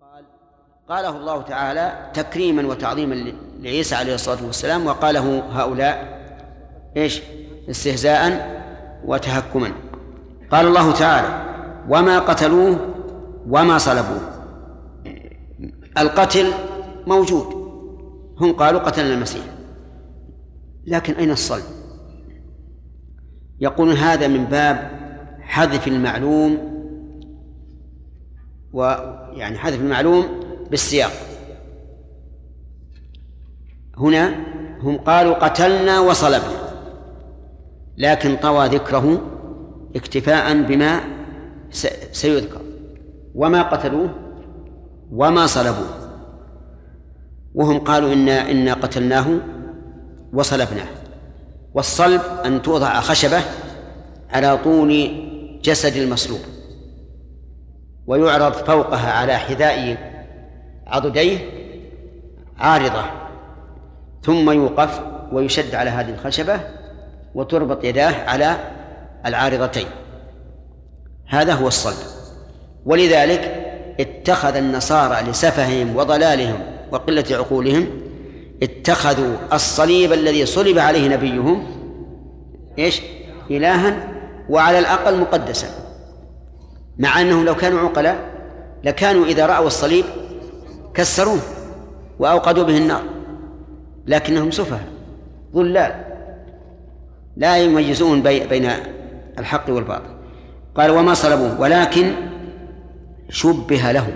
قال قاله الله تعالى تكريما وتعظيما لعيسى عليه الصلاة والسلام وقاله هؤلاء إيش؟ استهزاء وتهكما. قال الله تعالى وما قتلوه وما صلبوه. القتل موجود. هم قالوا قتلنا المسيح. لكن أين الصلب؟ يقولون هذا من باب حذف المعلوم ويعني حذف المعلوم بالسياق. هنا هم قالوا قتلنا وصلبنا لكن طوى ذكره اكتفاء بما سيذكر. وما قتلوه وما صلبوه. وهم قالوا إنا إنا قتلناه وصلبناه. والصلب أن توضع خشبة على طول جسد المصلوب. ويعرض فوقها على حذاء عضديه عارضة ثم يوقف ويشد على هذه الخشبة وتربط يداه على العارضتين. هذا هو الصلب. ولذلك اتخذ النصارى لسفههم وضلالهم وقلة عقولهم اتخذوا الصليب الذي صلب عليه نبيهم إيش؟ إلها وعلى الأقل مقدسا. مع أنهم لو كانوا عقلاء لكانوا إذا رأوا الصليب كسروه وأوقدوا به النار لكنهم سفهاء ضلال لا يميزون بين الحق والباطل. قال وما صلبوه ولكن شبه له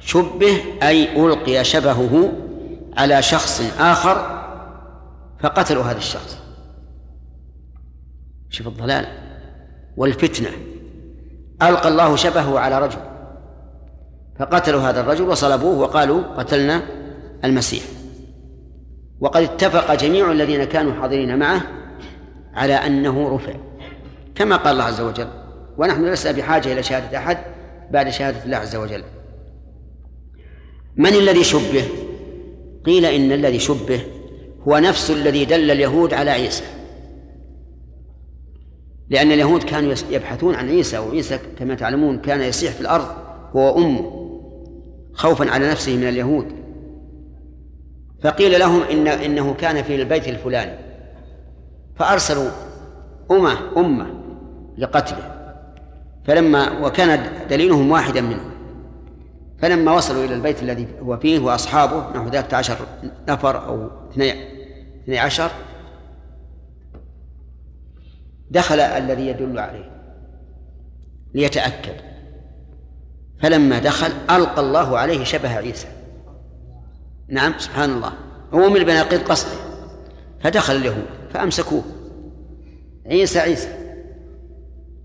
شبه أي ألقي شبهه على شخص آخر فقتلوا هذا الشخص. شوف الضلال والفتنة. ألقى الله شبهه على رجل فقتلوا هذا الرجل وصلبوه وقالوا قتلنا المسيح. وقد اتفق جميع الذين كانوا حاضرين معه على أنه رفع كما قال الله عز وجل ونحن لسنا بحاجة إلى شهادة أحد بعد شهادة الله عز وجل. من الذي شبه؟ قيل إن الذي شبه هو نفس الذي دل اليهود على عيسى. لأن اليهود كانوا يبحثون عن عيسى وعيسى كما تعلمون كان يصيح في الأرض هو أمه خوفا على نفسه من اليهود. فقيل لهم إن إنه كان في البيت الفلاني. فأرسلوا أمة أمة لقتله. فلما وكان دليلهم واحدا منهم فلما وصلوا إلى البيت الذي هو فيه وأصحابه نحو ذات عشر نفر أو اثني عشر دخل الذي يدل عليه ليتأكد. فلما دخل ألقى الله عليه شبه عيسى. نعم سبحان الله. هو من بناقيض قصده فدخل اليهود فأمسكوه. عيسى عيسى.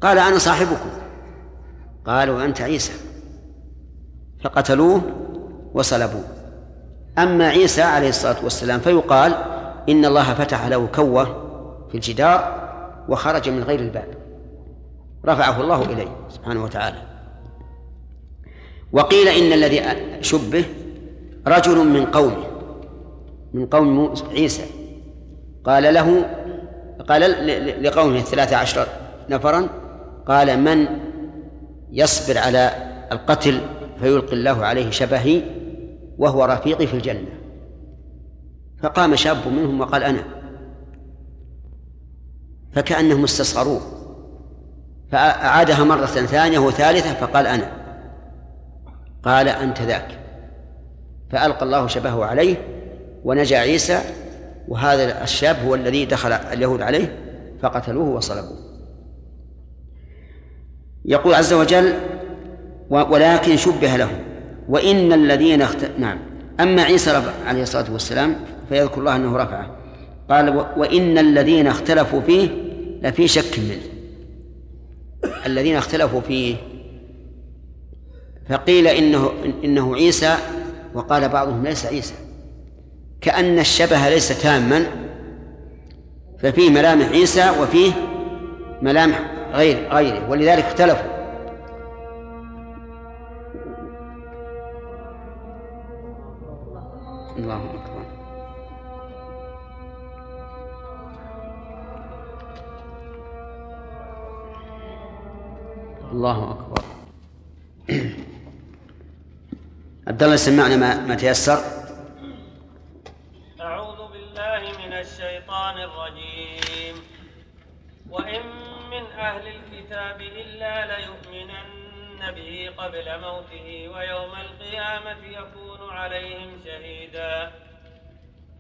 قال أنا صاحبكم. قالوا أنت عيسى. فقتلوه وصلبوه. أما عيسى عليه الصلاة والسلام فيقال إن الله فتح له كوة في الجدار وخرج من غير الباب. رفعه الله إليه سبحانه وتعالى. وقيل إن الذي شبه رجل من قومه من قوم عيسى. قال له قال لقومه الثلاثة عشر نفرا قال من يصبر على القتل فيلقي الله عليه شبهي وهو رفيقي في الجنة. فقام شاب منهم وقال أنا. فكأنهم استصغروه. فأعادها مرة ثانية وثالثة فقال أنا. قال أنت ذاك. فألقى الله شبهه عليه ونجا عيسى وهذا الشاب هو الذي دخل اليهود عليه فقتلوه وصلبوه. يقول عز وجل ولكن شبه له. وإن الذين اخت... نعم. أما عيسى عليه الصلاة والسلام فيذكر الله أنه رفعه. قال وإن الذين اختلفوا فيه لفي شك منه الذين اختلفوا فيه فقيل إنه إنه عيسى وقال بعضهم ليس عيسى. كأن الشبه ليس تاما ففيه ملامح عيسى وفيه ملامح غير غيره. ولذلك اختلفوا. الله أكبر. عبد الله سمعنا ما, ما تيسر. أعوذ بالله من الشيطان الرجيم. وإن من أهل الكتاب إلا ليؤمنن به قبل موته ويوم القيامة يكون عليهم شهيدا.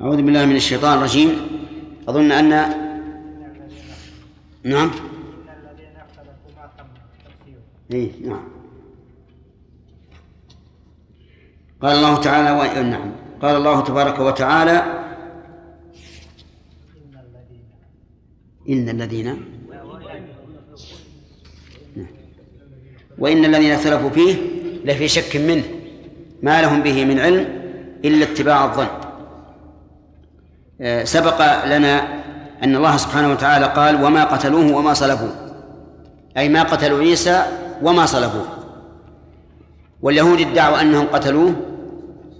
أعوذ بالله من الشيطان الرجيم. أظن أن نعم. إيه نعم. قال الله تعالى و... نعم. قال الله تبارك وتعالى إن الذين نعم. وإن الذين اختلفوا فيه لفي شك منه ما لهم به من علم إلا اتباع الظن. سبق لنا أن الله سبحانه وتعالى قال وما قتلوه وما صلبوه. أي ما قتلوا عيسى وما صلبوه. واليهود ادعوا أنهم قتلوه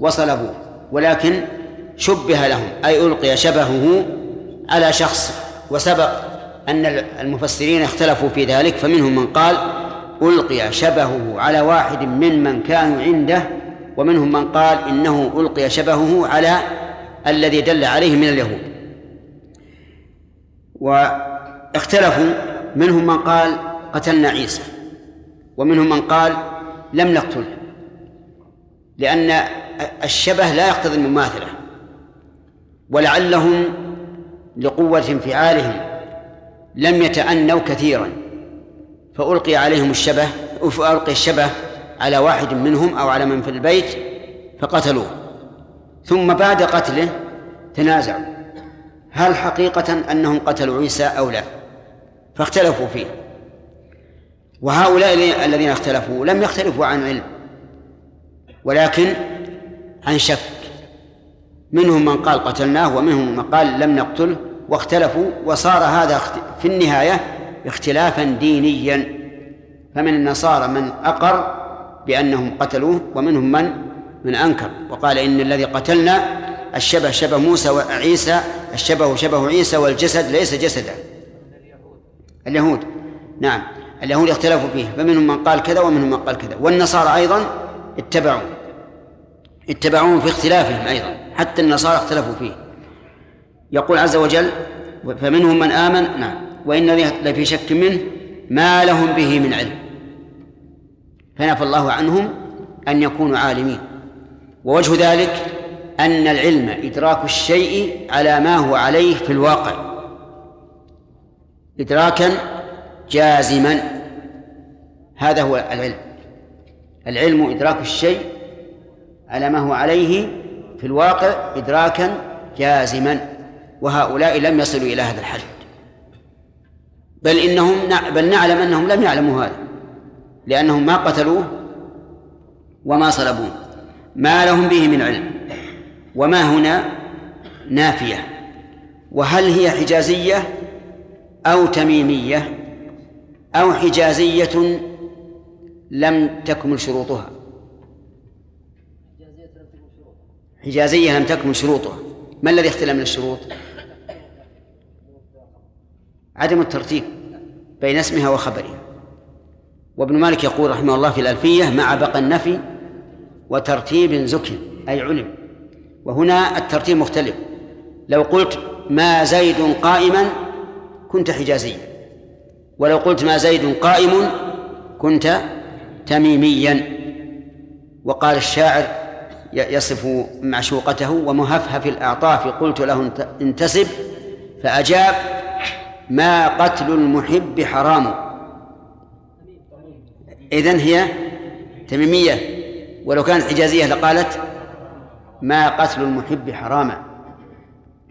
وصلبوه ولكن شبه لهم أي ألقي شبهه على شخص. وسبق أن المفسرين اختلفوا في ذلك فمنهم من قال ألقي شبهه على واحد ممن كانوا عنده ومنهم من قال إنه ألقي شبهه على الذي دل عليه من اليهود. واختلفوا منهم من قال قتلنا عيسى ومنهم من قال لم نقتله لأن الشبه لا يقتضي المماثلة ولعلهم لقوة انفعالهم لم يتأنوا كثيرا فألقي عليهم الشبه فألقي الشبه على واحد منهم أو على من في البيت فقتلوه. ثم بعد قتله تنازعوا. هل حقيقة أنهم قتلوا عيسى أو لا؟ فاختلفوا فيه. وهؤلاء الذين اختلفوا لم يختلفوا عن علم ولكن عن شك. منهم من قال قتلناه ومنهم من قال لم نقتله واختلفوا وصار هذا في النهاية اختلافا دينيا. فمن النصارى من أقر بأنهم قتلوه ومنهم من من أنكر وقال إن الذي قتلنا الشبه شبه موسى وعيسى الشبه شبه عيسى والجسد ليس جسدا. اليهود. نعم. اليهود اختلفوا فيه فمنهم من قال كذا ومنهم من قال كذا. والنصارى أيضا اتبعوا. اتبعوهم في اختلافهم أيضا حتى النصارى اختلفوا فيه. يقول عز وجل فمنهم من آمن نعم. وإن لفي شك منه ما لهم به من علم. فنفى الله عنهم أن يكونوا عالمين. ووجه ذلك أن العلم إدراك الشيء على ما هو عليه في الواقع. إدراكا جازما. هذا هو العلم. العلم إدراك الشيء على ما هو عليه في الواقع إدراكا جازما. وهؤلاء لم يصلوا إلى هذا الحد. بل إنهم بل نعلم أنهم لم يعلموا هذا لأنهم ما قتلوه وما صلبوه. ما لهم به من علم. وما هنا نافية. وهل هي حجازية أو تميمية أو حجازية لم تكمل شروطها؟ حجازية لم تكمل شروطها. ما الذي اختلف من الشروط؟ عدم الترتيب بين اسمها وخبرها. وابن مالك يقول رحمه الله في الألفية مع بقى النفي وترتيب زكي أي علم. وهنا الترتيب مختلف. لو قلت ما زيد قائما كنت حجازيا. ولو قلت ما زيد قائم كنت تميميا. وقال الشاعر يصف معشوقته ومهفهف الأعطاف قلت له انتسب فأجاب ما قتل المحب حرام. إذن هي تميمية. ولو كانت حجازية لقالت ما قتل المحب حراما.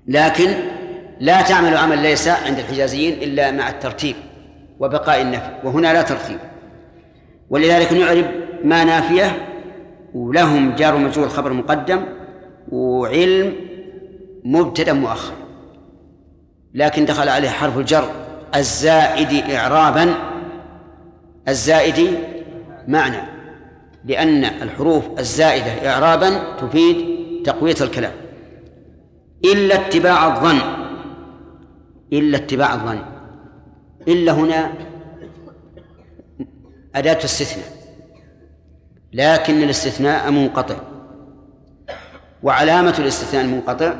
لكن لا تعمل عمل ليس عند الحجازيين إلا مع الترتيب وبقاء النفي وهنا لا ترتيب. ولذلك نعرب ما نافية ولهم جار ومجرور خبر مقدم وعلم مبتدأ مؤخر. لكن دخل عليه حرف الجر الزائد إعرابا. الزائد معنى. لأن الحروف الزائدة إعرابا تفيد تقوية الكلام. إلا اتباع الظن إلا اتباع الظن. إلا هنا أداة استثناء لكن الاستثناء منقطع. وعلامة الاستثناء المنقطع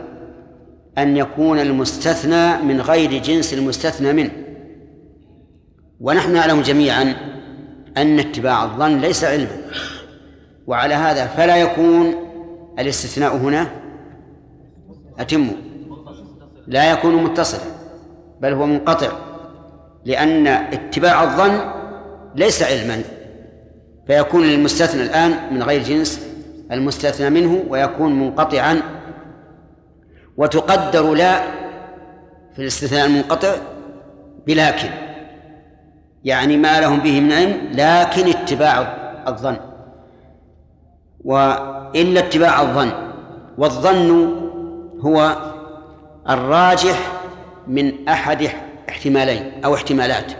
أن يكون المستثنى من غير جنس المستثنى منه. ونحن نعلم جميعا أن اتباع الظن ليس علما. وعلى هذا فلا يكون الاستثناء هنا أتم. لا يكون متصلا بل هو منقطع لأن اتباع الظن ليس علما فيكون المستثنى الآن من غير جنس المستثنى منه ويكون منقطعا. وتقدر لا في الاستثناء المنقطع بلكن يعني ما لهم به من علم لكن اتباع الظن. وإلا اتباع الظن. والظن هو الراجح من أحد احتمالين أو احتمالات.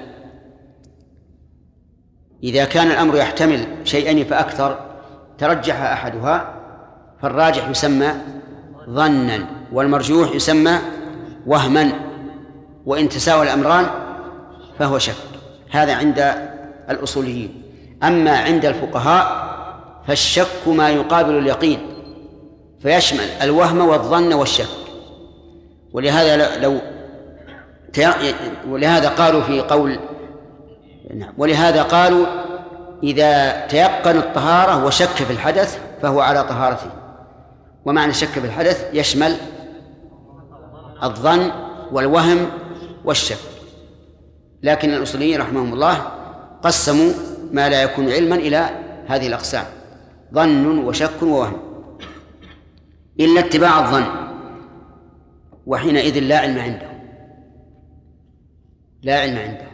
إذا كان الأمر يحتمل شيئين فأكثر ترجح أحدها فالراجح يسمى ظنا والمرجوح يسمى وهما. وإن تساوى الأمران فهو شك. هذا عند الأصوليين. أما عند الفقهاء فالشك ما يقابل اليقين فيشمل الوهم والظن والشك. ولهذا لو ولهذا قالوا في قول نعم ولهذا قالوا إذا تيقن الطهارة وشك في الحدث فهو على طهارته. ومعنى الشك في الحدث يشمل الظن والوهم والشك. لكن الأصوليين رحمهم الله قسموا ما لا يكون علما إلى هذه الأقسام. ظن وشك ووهم. إلا اتباع الظن وحينئذ لا علم عنده. لا علم عنده.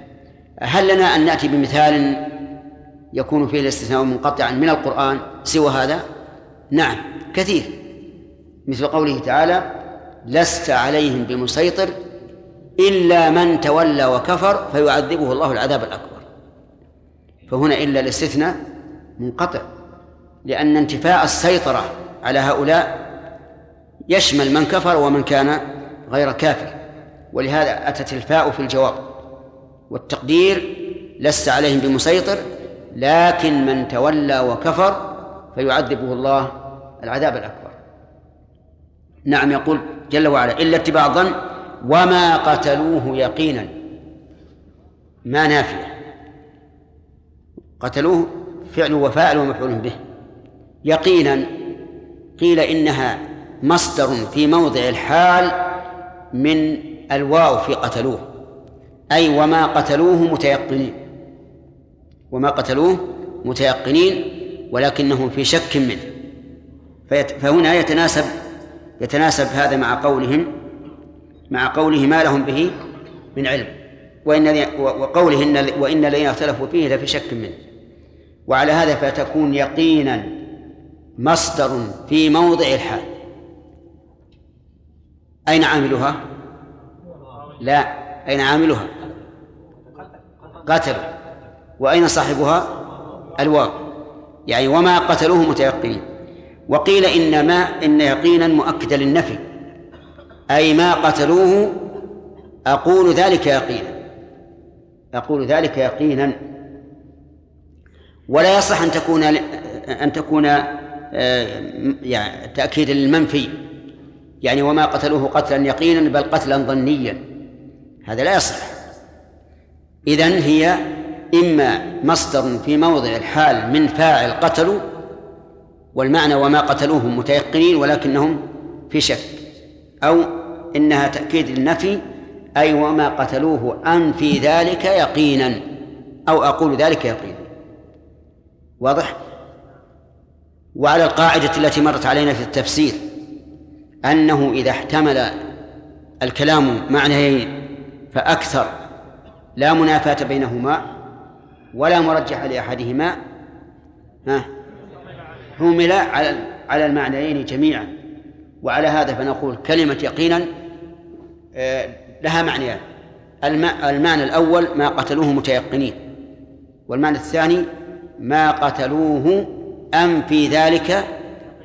هل لنا أن نأتي بمثال يكون فيه الاستثناء منقطعا من القرآن سوى هذا؟ نعم كثير. مثل قوله تعالى لست عليهم بمسيطر إلا من تولى وكفر فيعذبه الله العذاب الأكبر. فهنا إلا الاستثناء منقطع. لأن انتفاء السيطرة على هؤلاء يشمل من كفر ومن كان غير كافر ولهذا أتت الفاء في الجواب والتقدير لست عليهم بمسيطر لكن من تولى وكفر فيعذبه الله العذاب الأكبر. نعم يقول جل وعلا إلا اتباع الظن وما قتلوه يقينا. ما نافية. قتلوه فعل وفاعل ومفعول به. يقينا قيل إنها مصدر في موضع الحال من الواو في قتلوه أي وما قتلوه متيقنين وما قتلوه متيقنين ولكنهم في شك منه. فهنا يتناسب يتناسب هذا مع قولهم مع قوله ما لهم به من علم. وإن وقوله إن وإن الذين اختلفوا فيه لفي شك منه. وعلى هذا فتكون يقينا مصدر في موضع الحال. أين عاملها؟ لا أين عاملها؟ قتلوا وأين صاحبها؟ الواو. يعني وما قتلوه متيقنين. وقيل إن ما إن يقينا مؤكدا للنفي. أي ما قتلوه أقول ذلك يقينا. أقول ذلك يقينا. ولا يصح أن تكون أن تكون يعني تأكيدا للمنفي يعني وما قتلوه قتلا يقينا بل قتلا ظنيا. هذا لا يصح إذن هي إما مصدر في موضع الحال من فاعل قتلوا والمعنى وما قتلوهم متيقنين ولكنهم في شك. أو إنها تأكيد للنفي أي وما قتلوه أن في ذلك يقينا أو أقول ذلك يقينا. واضح؟ وعلى القاعدة التي مرت علينا في التفسير أنه إذا احتمل الكلام معنيين فأكثر لا منافاة بينهما ولا مرجح لأحدهما ها حمل على على المعنيين جميعا. وعلى هذا فنقول كلمة يقينا آه، لها معنيان. المعنى الأول ما قتلوه متيقنين والمعنى الثاني ما قتلوه أم في ذلك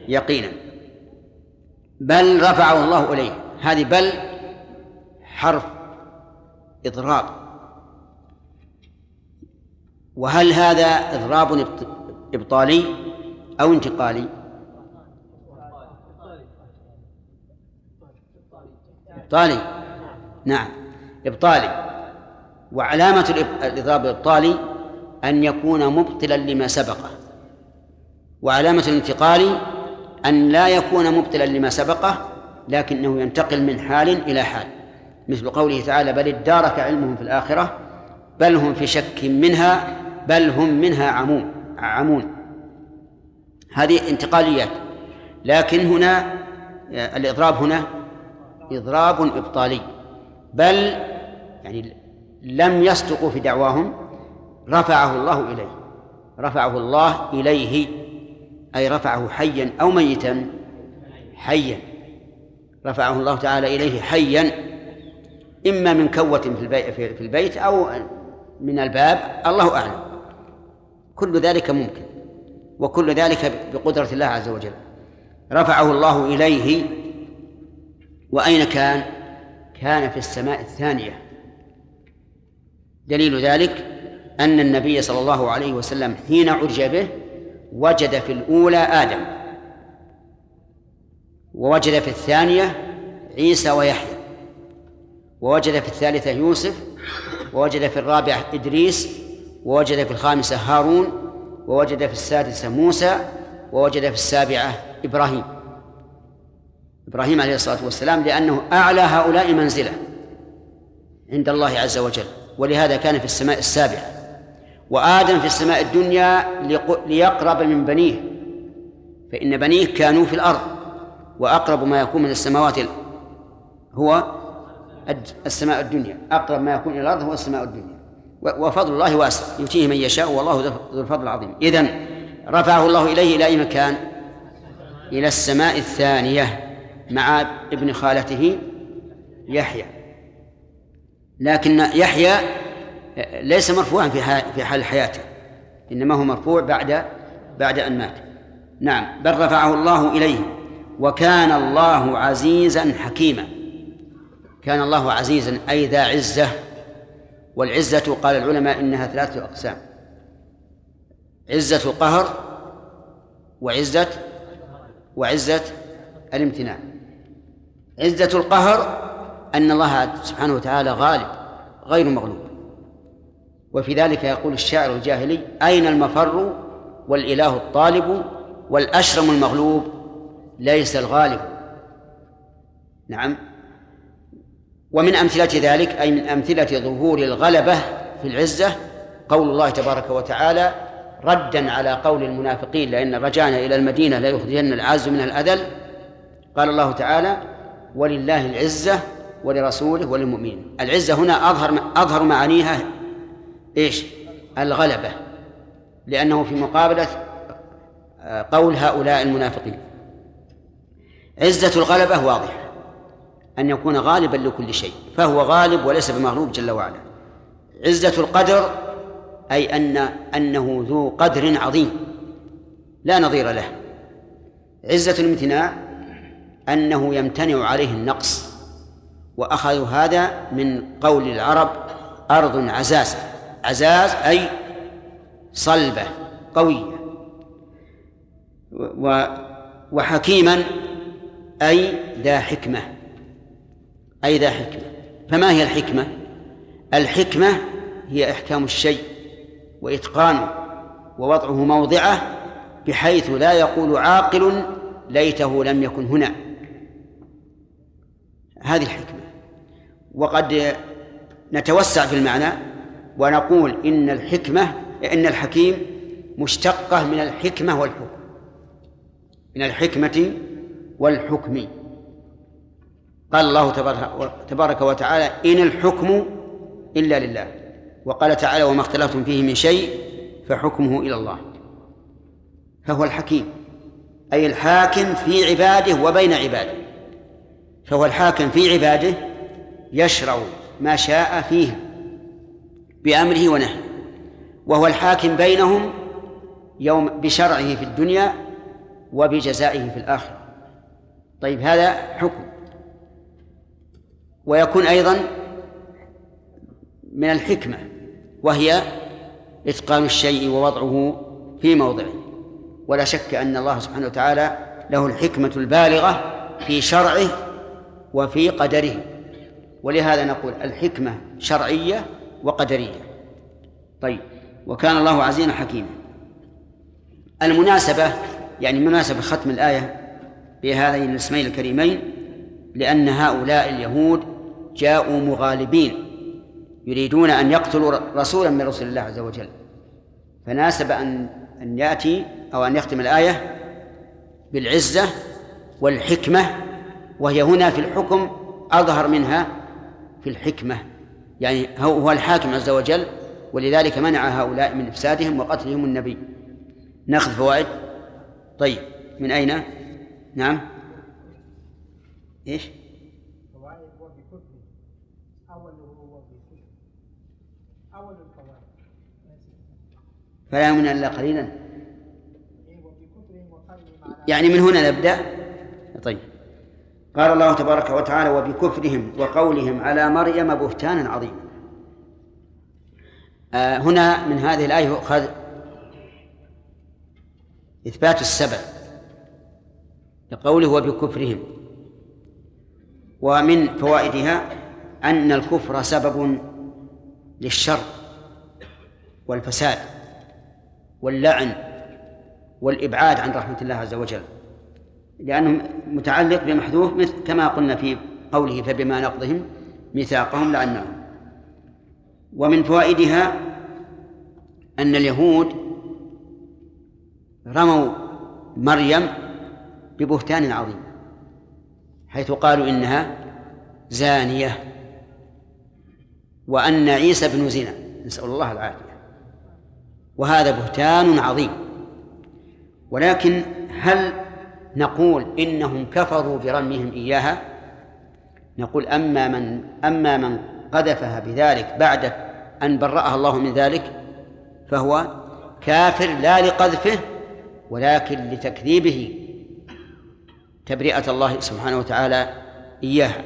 يقينا. بل رفعه الله إليه. هذه بل حرف إضراب. وهل هذا إضراب إبطالي أو انتقالي؟ إبطالي. نعم. إبطالي. وعلامة الإضراب الإبطالي أن يكون مبطلا لما سبقه. وعلامة الانتقال أن لا يكون مبطلا لما سبقه لكنه ينتقل من حال إلى حال. مثل قوله تعالى بل ادارك علمهم في الآخرة بل هم في شك منها بل هم منها عمون عمون. هذه انتقاليات. لكن هنا الإضراب هنا إضراب إبطالي. بل يعني لم يصدقوا في دعواهم رفعه الله إليه. رفعه الله إليه. أي رفعه حيا أو ميتا؟ حيا. رفعه الله تعالى إليه حيا إما من كوة في البيت أو من الباب الله أعلم. كل ذلك ممكن وكل ذلك بقدرة الله عز وجل. رفعه الله إليه وأين كان؟ كان في السماء الثانية. دليل ذلك أن النبي صلى الله عليه وسلم حين عرج به وجد في الأولى آدم. ووجد في الثانية عيسى ويحيى. ووجد في الثالثة يوسف. ووجد في الرابعة إدريس. ووجد في الخامسة هارون. ووجد في السادسة موسى. ووجد في السابعة إبراهيم. إبراهيم عليه الصلاة والسلام لأنه أعلى هؤلاء منزلة عند الله عز وجل. ولهذا كان في السماء السابعة. وآدم في السماء الدنيا ليقرب من بنيه. فإن بنيه كانوا في الأرض وأقرب ما يكون من السماوات هو السماء الدنيا. أقرب ما يكون إلى الأرض هو السماء الدنيا. وفضل الله واسع. يؤتيه من يشاء والله ذو الفضل العظيم. إذن رفعه الله إليه إلى أي مكان؟ إلى السماء الثانية مع ابن خالته يحيى. لكن يحيى ليس مرفوعا في في حال حياته إنما هو مرفوع بعد بعد أن مات. نعم بل رفعه الله إليه وكان الله عزيزا حكيما. كان الله عزيزا أي ذا عزة. والعزة قال العلماء إنها ثلاثة أقسام. عزة القهر وعزة وعزة الامتناع. عزة القهر أن الله سبحانه وتعالى غالب غير مغلوب. وفي ذلك يقول الشاعر الجاهلي أين المفر والإله الطالب والأشرم المغلوب؟ ليس الغالب. نعم. ومن أمثلة ذلك أي من أمثلة ظهور الغلبة في العزة قول الله تبارك وتعالى ردا على قول المنافقين لأن رجعنا إلى المدينة ليخرجن العز منها الأذل. قال الله تعالى ولله العزة ولرسوله وللمؤمنين. العزة هنا أظهر أظهر معانيها إيش؟ الغلبة. لأنه في مقابلة آه، قول هؤلاء المنافقين. عزة الغلبة واضحة. أن يكون غالبا لكل شيء. فهو غالب وليس بمغلوب جل وعلا. عزة القدر أي أن أنه ذو قدر عظيم. لا نظير له. عزة الامتناع أنه يمتنع عليه النقص. وأخذوا هذا من قول العرب أرض عزازة. عزاز أي صلبة قوية. وحكيما أي ذا حكمة. أي ذا حكمة. فما هي الحكمة؟ الحكمة هي إحكام الشيء وإتقانه ووضعه موضعه بحيث لا يقول عاقل ليته لم يكن هنا. هذه الحكمة. وقد نتوسع في المعنى ونقول إن الحكمة إن الحكيم مشتقة من الحكمة والحكم. من الحكمة والحكم. قال الله تبارك وتعالى إن الحكم إلا لله. وقال تعالى وما اختلفتم فيه من شيء فحكمه إلى الله. فهو الحكيم أي الحاكم في عباده وبين عباده. فهو الحاكم في عباده يشرع ما شاء فيه. بأمره ونهيه. وهو الحاكم بينهم يوم بشرعه في الدنيا وبجزائه في الآخرة. طيب هذا حكم. ويكون أيضا من الحكمة وهي إتقان الشيء ووضعه في موضعه. ولا شك أن الله سبحانه وتعالى له الحكمة البالغة في شرعه وفي قدره. ولهذا نقول الحكمة شرعية وقدرية. طيب وكان الله عزيزا حكيما. المناسبة يعني مناسبة ختم الآية بهذين الاسمين الكريمين لأن هؤلاء اليهود جاءوا مغالبين يريدون أن يقتلوا رسولا من رسل الله عز وجل. فناسب أن أن يأتي أو أن يختم الآية بالعزة والحكمة وهي هنا في الحكم أظهر منها في الحكمة. يعني هو الحاكم عز وجل ولذلك منع هؤلاء من إفسادهم وقتلهم النبي. ناخذ فوائد؟ طيب من أين؟ نعم. إيش؟ فوائد أول الفوائد. فلا يؤمن إلا قليلا. يعني من هنا نبدأ؟ قال الله تبارك وتعالى وبكفرهم وقولهم على مريم بهتانا عظيما. آه هنا من هذه الآية يؤخذ إثبات السبب لقوله وبكفرهم ومن فوائدها أن الكفر سبب للشر والفساد واللعن والإبعاد عن رحمة الله عز وجل. لأنه متعلق بمحذوف مثل كما قلنا في قوله فبما نقضهم ميثاقهم لعناهم ومن فوائدها أن اليهود رموا مريم ببهتان عظيم حيث قالوا إنها زانية وأن عيسى بن زنا نسأل الله العافية وهذا بهتان عظيم. ولكن هل نقول إنهم كفروا برميهم إياها. نقول أما من أما من قذفها بذلك بعد أن برأها الله من ذلك فهو كافر لا لقذفه ولكن لتكذيبه تبرئة الله سبحانه وتعالى إياها.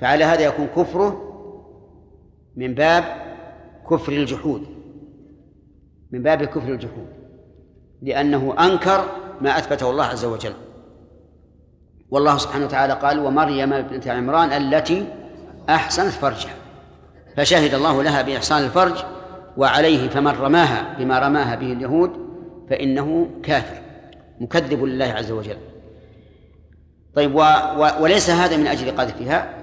فعلى هذا يكون كفره من باب كفر الجحود من باب كفر الجحود لأنه أنكر ما أثبته الله عز وجل. والله سبحانه وتعالى قال ومريم بنت عمران التي أحسنت فرجها. فشهد الله لها بإحسان الفرج وعليه فمن رماها بما رماها به اليهود فإنه كافر مكذب لله عز وجل. طيب و و وليس هذا من أجل قذفها؟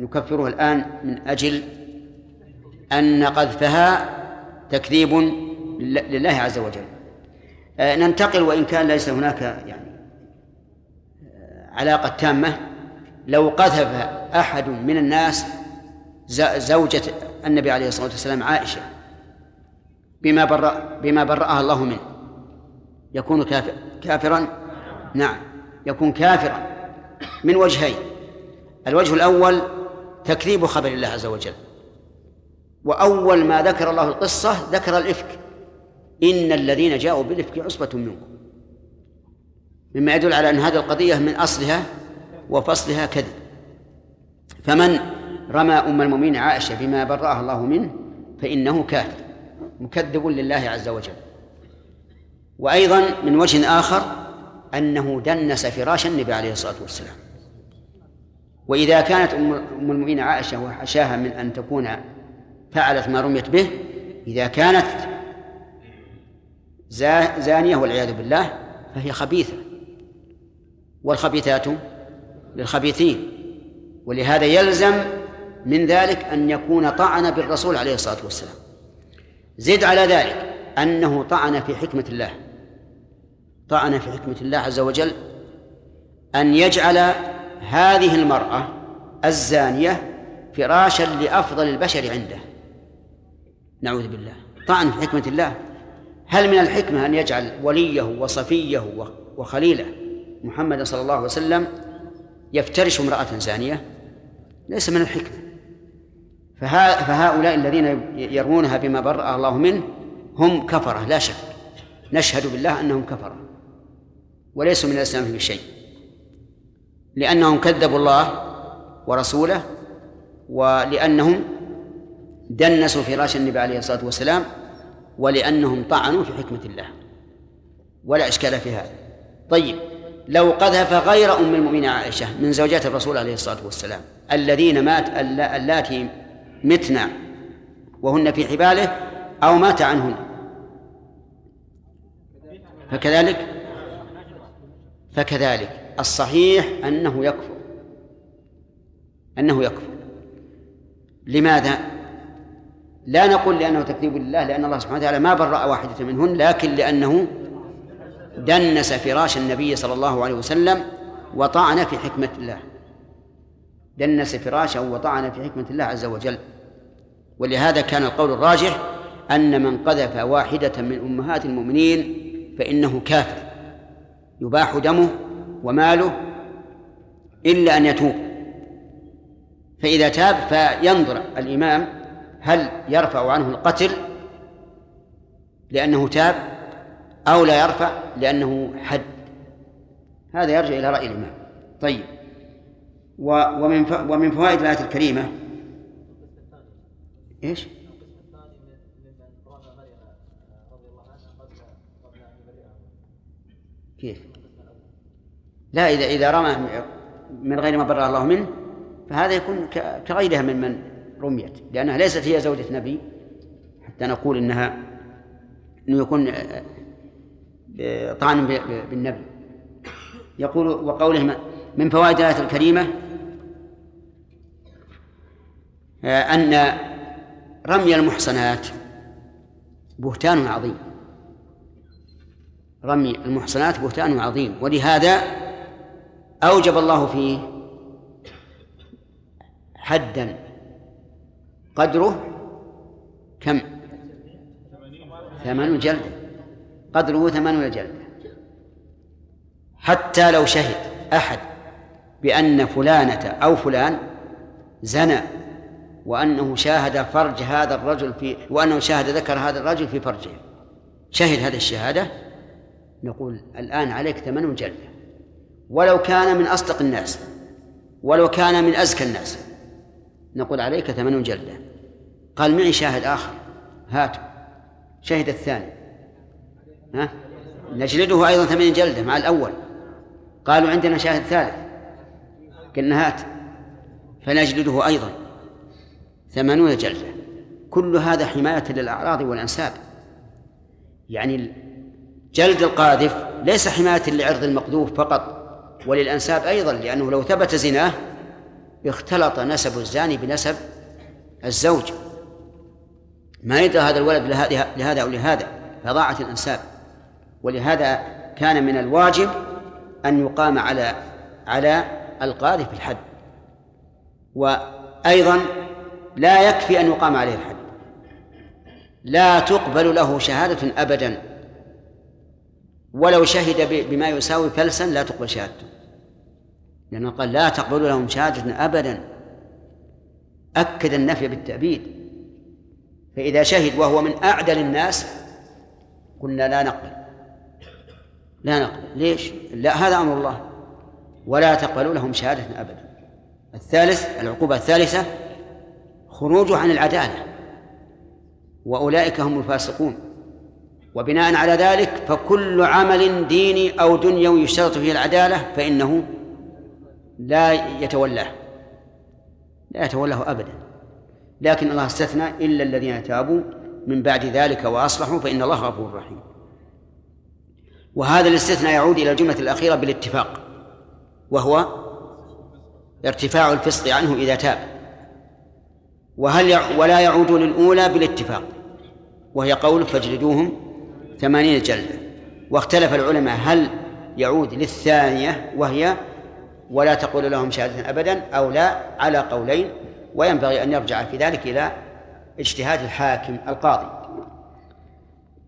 نكفره الآن من أجل أن قذفها تكذيب لله عز وجل. ننتقل وإن كان ليس هناك يعني آه، علاقة تامة. لو قذف أحد من الناس زوجة النبي عليه الصلاة والسلام عائشة بما برأ بما برأها الله منه يكون كافر كافرا؟ نعم يكون كافرا من وجهين. الوجه الأول تكذيب خبر الله عز وجل وأول ما ذكر الله القصة ذكر الإفك. إن الذين جاءوا بالإفك عصبة منكم. مما يدل على أن هذه القضية من أصلها وفصلها كذب. فمن رمى أم المؤمنين عائشة بما برأها الله منه فإنه كافر مكذب لله عز وجل. وأيضا من وجه آخر أنه دنس فراش النبي عليه الصلاة والسلام. وإذا كانت أم المؤمنين عائشة وحشاها من أن تكون فعلت ما رميت به إذا كانت زانية والعياذ بالله فهي خبيثة. والخبيثات للخبيثين. ولهذا يلزم من ذلك أن يكون طعن بالرسول عليه الصلاة والسلام. زد على ذلك أنه طعن في حكمة الله. طعن في حكمة الله عز وجل أن يجعل هذه المرأة الزانية فراشا لأفضل البشر عنده. نعوذ بالله. طعن في حكمة الله. هل من الحكمة أن يجعل وليه وصفيه وخليله محمد صلى الله عليه وسلم يفترش امرأة زانية؟ ليس من الحكمة. فهؤلاء الذين يرمونها بما برأ الله منه هم كفرة لا شك. نشهد بالله أنهم كفرة. وليسوا من الإسلام في شيء. لأنهم كذبوا الله ورسوله ولأنهم دنسوا فراش النبي عليه الصلاة والسلام ولأنهم طعنوا في حكمة الله. ولا إشكال في هذا. طيب لو قذف غير أم المؤمنين عائشة من زوجات الرسول عليه الصلاة والسلام الذين مات اللاتي متنا وهن في حباله أو مات عنهن؟ فكذلك؟ فكذلك. الصحيح أنه يكفر. أنه يكفر. لماذا؟ لا نقول لأنه تكذيب لله لأن الله سبحانه وتعالى ما برأ واحدة منهن لكن لأنه دنس فراش النبي صلى الله عليه وسلم وطعن في حكمة الله. دنس فراشه وطعن في حكمة الله عز وجل. ولهذا كان القول الراجح أن من قذف واحدة من أمهات المؤمنين فإنه كافر. يباح دمه وماله إلا أن يتوب. فإذا تاب فينظر الإمام هل يرفع عنه القتل لأنه تاب أو لا يرفع لأنه حد هذا يرجع إلى رأي الإمام طيب ومن ومن فوائد الآية الكريمة إيش؟ كيف؟ لا إذا إذا رمى من غير ما برأ الله منه فهذا يكون كغيرها من من رميت لأنها ليست هي زوجة نبي حتى نقول إنها إنه يكون طعن بالنبي. يقول وقوله من فوائد الآية الكريمة أن رمي المحصنات بهتان عظيم. رمي المحصنات بهتان عظيم ولهذا أوجب الله فيه حدا قدره كم؟ ثمانون جلدة قدره ثمانون جلدة حتى لو شهد أحد بأن فلانة أو فلان زنى وأنه شاهد فرج هذا الرجل في وأنه شاهد ذكر هذا الرجل في فرجه شهد هذه الشهادة نقول الآن عليك ثمن جلدة ولو كان من أصدق الناس ولو كان من أزكى الناس نقول عليك ثمن جلدة قال معي شاهد آخر. هاتوا. شهد الثاني. ها؟ نجلده أيضا ثمن جلدة مع الأول. قالوا عندنا شاهد ثالث. قلنا هات. فنجلده أيضا. ثمانون جلدة. كل هذا حماية للأعراض والأنساب. يعني جلد القاذف ليس حماية لعرض المقذوف فقط وللأنساب أيضا لأنه لو ثبت زناه اختلط نسب الزاني بنسب الزوج. ما يدرى هذا الولد لهذا أو لهذا؟ فضاعت الأنساب. ولهذا كان من الواجب أن يقام على على القاذف الحد. وأيضا لا يكفي أن يقام عليه الحد. لا تقبل له شهادة أبدا. ولو شهد بما يساوي فلسا لا تقبل شهادته. لأنه قال لا تقبل لهم شهادة أبدا. أكد النفي بالتأبيد. فإذا شهد وهو من أعدل الناس قلنا لا نقبل. لا نقبل. ليش؟ لا هذا أمر الله. ولا تقبلوا لهم شهادة أبدا. الثالث العقوبة الثالثة خروجه عن العدالة. وأولئك هم الفاسقون. وبناء على ذلك فكل عمل ديني أو دنيوي يشترط فيه العدالة فإنه لا يتولاه. لا يتولاه أبدا. لكن الله استثنى إلا الذين تابوا من بعد ذلك وأصلحوا فإن الله غفور رحيم. وهذا الاستثناء يعود إلى الجملة الأخيرة بالاتفاق وهو ارتفاع الفسق عنه إذا تاب. وهل ولا يعود للأولى بالاتفاق وهي قول فاجلدوهم ثمانين جلدة واختلف العلماء هل يعود للثانية وهي ولا تقول لهم شهادة أبدا أو لا على قولين وينبغي أن يرجع في ذلك إلى اجتهاد الحاكم القاضي.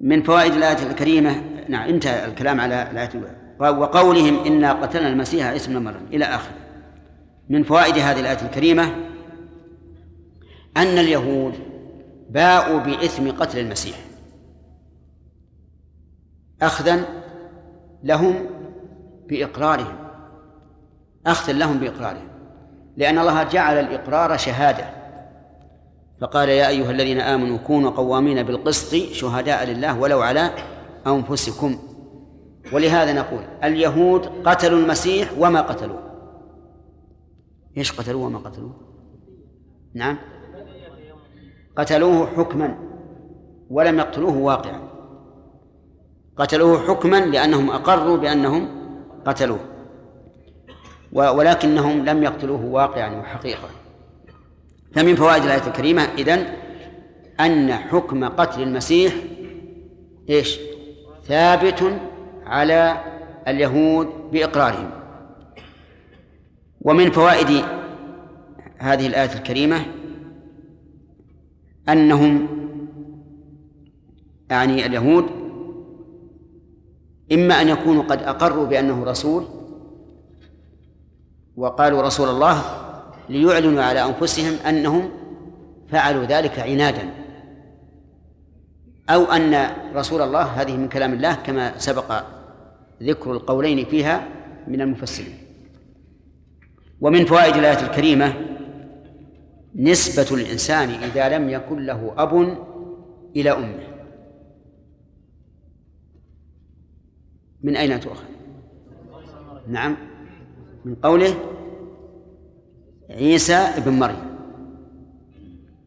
من فوائد الآية الكريمة نعم انتهى الكلام على الآية وقولهم إنا قتلنا المسيح عيسى ابن مريم إلى آخره. من فوائد هذه الآية الكريمة أن اليهود باءوا بإثم قتل المسيح. أخذا لهم بإقرارهم. أخذا لهم بإقرارهم لأن الله جعل الإقرار شهادة. فقال يا أيها الذين آمنوا كونوا قوامين بالقسط شهداء لله ولو على أنفسكم. ولهذا نقول اليهود قتلوا المسيح وما قتلوه. إيش قتلوه وما قتلوه؟ نعم. قتلوه حكما ولم يقتلوه واقعا. قتلوه حكما لأنهم أقروا بأنهم قتلوه. ولكنهم لم يقتلوه واقعا وحقيقة. فمن فوائد الآية الكريمة إذن أن حكم قتل المسيح إيش؟ ثابت على اليهود بإقرارهم. ومن فوائد هذه الآية الكريمة أنهم يعني اليهود إما أن يكونوا قد أقروا بأنه رسول وقالوا رسول الله ليعلنوا على أنفسهم أنهم فعلوا ذلك عنادا. أو أن رسول الله هذه من كلام الله كما سبق ذكر القولين فيها من المفسرين. ومن فوائد الآية الكريمة نسبة الإنسان إذا لم يكن له أب إلى أمه. من أين تؤخذ؟ نعم. من قوله عيسى ابن مريم.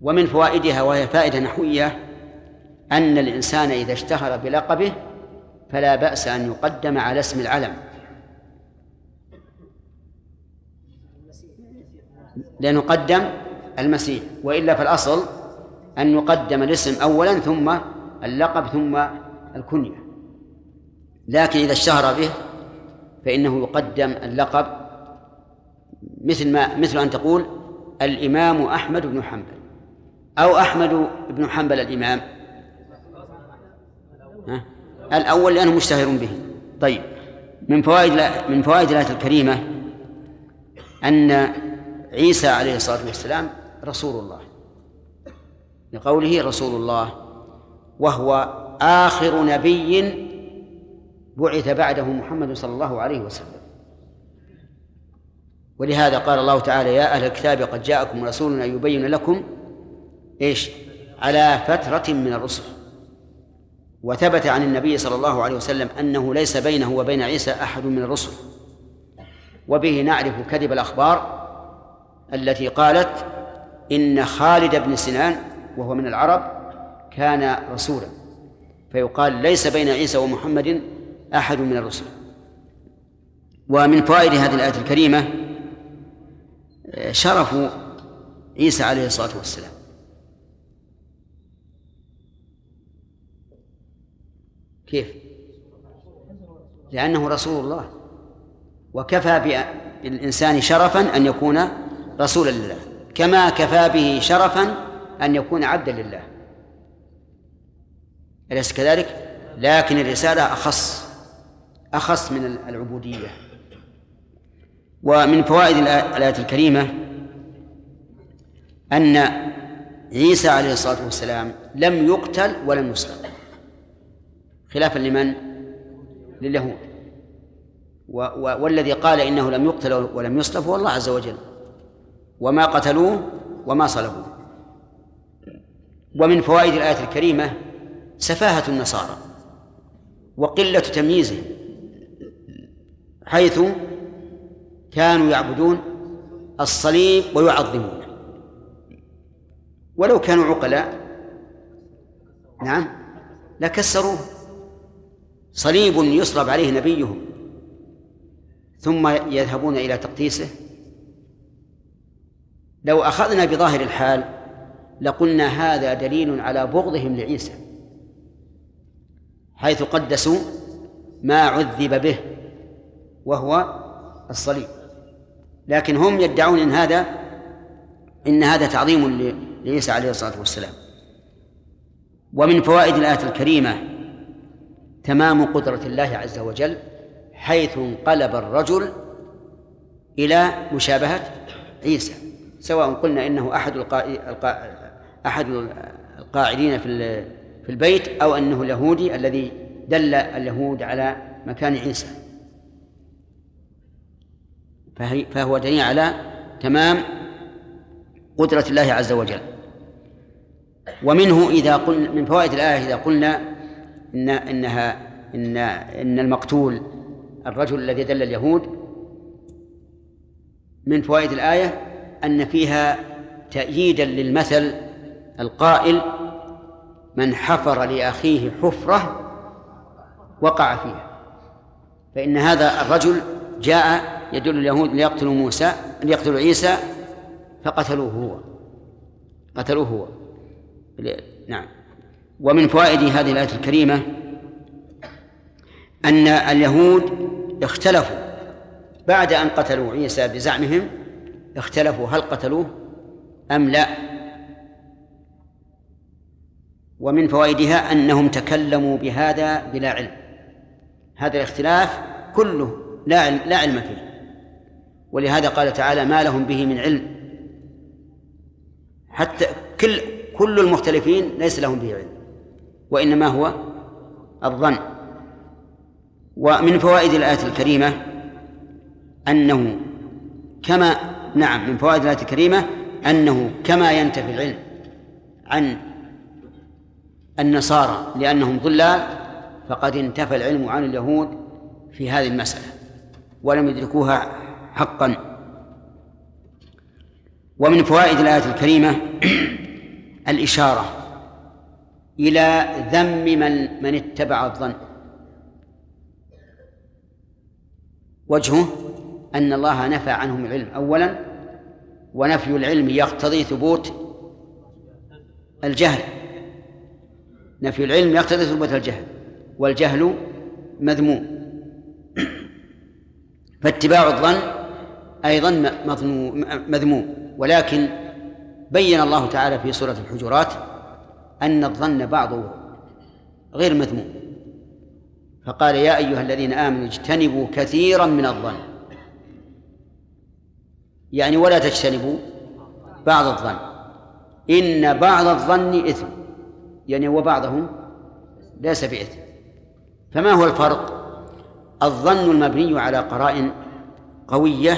ومن فوائدها وهي فائدة نحوية أن الإنسان إذا اشتهر بلقبه فلا بأس أن يقدم على اسم العلم. لأنه قدم المسيح وإلا فالأصل أن يقدم الاسم أولا ثم اللقب ثم الكنية. لكن إذا اشتهر به فإنه يقدم اللقب مثل ما مثل أن تقول الإمام أحمد بن حنبل أو أحمد بن حنبل الإمام؟ الأول لأنه مشتهر به. طيب من فوائد من فوائد الآية الكريمة أن عيسى عليه الصلاة والسلام رسول الله. لقوله رسول الله وهو آخر نبي بعث بعده محمد صلى الله عليه وسلم. ولهذا قال الله تعالى يا أهل الكتاب قد جاءكم رسولنا يبين لكم إيش؟ على فترة من الرسل. وثبت عن النبي صلى الله عليه وسلم أنه ليس بينه وبين عيسى أحد من الرسل. وبه نعرف كذب الأخبار التي قالت إن خالد بن سنان وهو من العرب كان رسولا. فيقال ليس بين عيسى ومحمد أحد من الرسل. ومن فوائد هذه الآية الكريمة شرف عيسى عليه الصلاة والسلام. كيف؟ لأنه رسول الله. وكفى بالإنسان شرفا أن يكون رسولا لله. كما كفى به شرفا أن يكون عبدا لله. أليس كذلك؟ لكن الرسالة أخص أخص من العبودية. ومن فوائد الآية الكريمة أن عيسى عليه الصلاة والسلام لم يقتل ولم يصلب خلافا لمن؟ لليهود. والذي قال إنه لم يقتل ولم يصلب هو الله عز وجل. وما قتلوه وما صلبوه. ومن فوائد الآية الكريمة سفاهة النصارى وقلة تمييزهم حيث كانوا يعبدون الصليب ويعظمونه. ولو كانوا عقلاء نعم لكسروه. صليب يصلب عليه نبيهم ثم يذهبون إلى تقديسه. لو أخذنا بظاهر الحال لقلنا هذا دليل على بغضهم لعيسى حيث قدسوا ما عذب به وهو الصليب. لكن هم يدعون إن هذا إن هذا تعظيم لعيسى عليه الصلاة والسلام. ومن فوائد الآية الكريمة تمام قدرة الله عز وجل حيث انقلب الرجل إلى مشابهة عيسى. سواء قلنا إنه أحد أحد القاعدين في في البيت أو أنه اليهودي الذي دل اليهود على مكان عيسى. فهو دليل على تمام قدرة الله عز وجل. ومنه إذا قلنا من فوائد الآية إذا قلنا إن إنها إن إن المقتول الرجل الذي دل اليهود من فوائد الآية أن فيها تأييدا للمثل القائل من حفر لأخيه حفرة وقع فيها. فإن هذا الرجل جاء يدل اليهود ليقتلوا موسى ليقتلوا عيسى فقتلوه هو. قتلوه هو. نعم. ومن فوائد هذه الآية الكريمة أن اليهود اختلفوا. بعد أن قتلوا عيسى بزعمهم اختلفوا هل قتلوه أم لا. ومن فوائدها أنهم تكلموا بهذا بلا علم. هذا الاختلاف كله لا علم, لا علم فيه. ولهذا قال تعالى ما لهم به من علم. حتى كل كل المختلفين ليس لهم به علم وإنما هو الظن. ومن فوائد الآية الكريمة أنه كما نعم من فوائد الآية الكريمة أنه كما ينتفي العلم عن النصارى لأنهم ضلال فقد انتفى العلم عن اليهود في هذه المسألة ولم يدركوها حقا. ومن فوائد الآية الكريمة الإشارة إلى ذم من من اتبع الظن. وجهه أن الله نفى عنهم العلم أولا ونفي العلم يقتضي ثبوت الجهل. نفي العلم يقتضي ثبوت الجهل والجهل مذموم. فاتباع الظن أيضا مذموم. ولكن بين الله تعالى في سورة الحجرات أن الظن بعضه غير مذموم. فقال يا أيها الذين آمنوا اجتنبوا كثيرا من الظن. يعني ولا تجتنبوا بعض الظن. إن بعض الظن إثم. يعني وبعضه ليس بإثم. فما هو الفرق؟ الظن المبني على قرائن قوية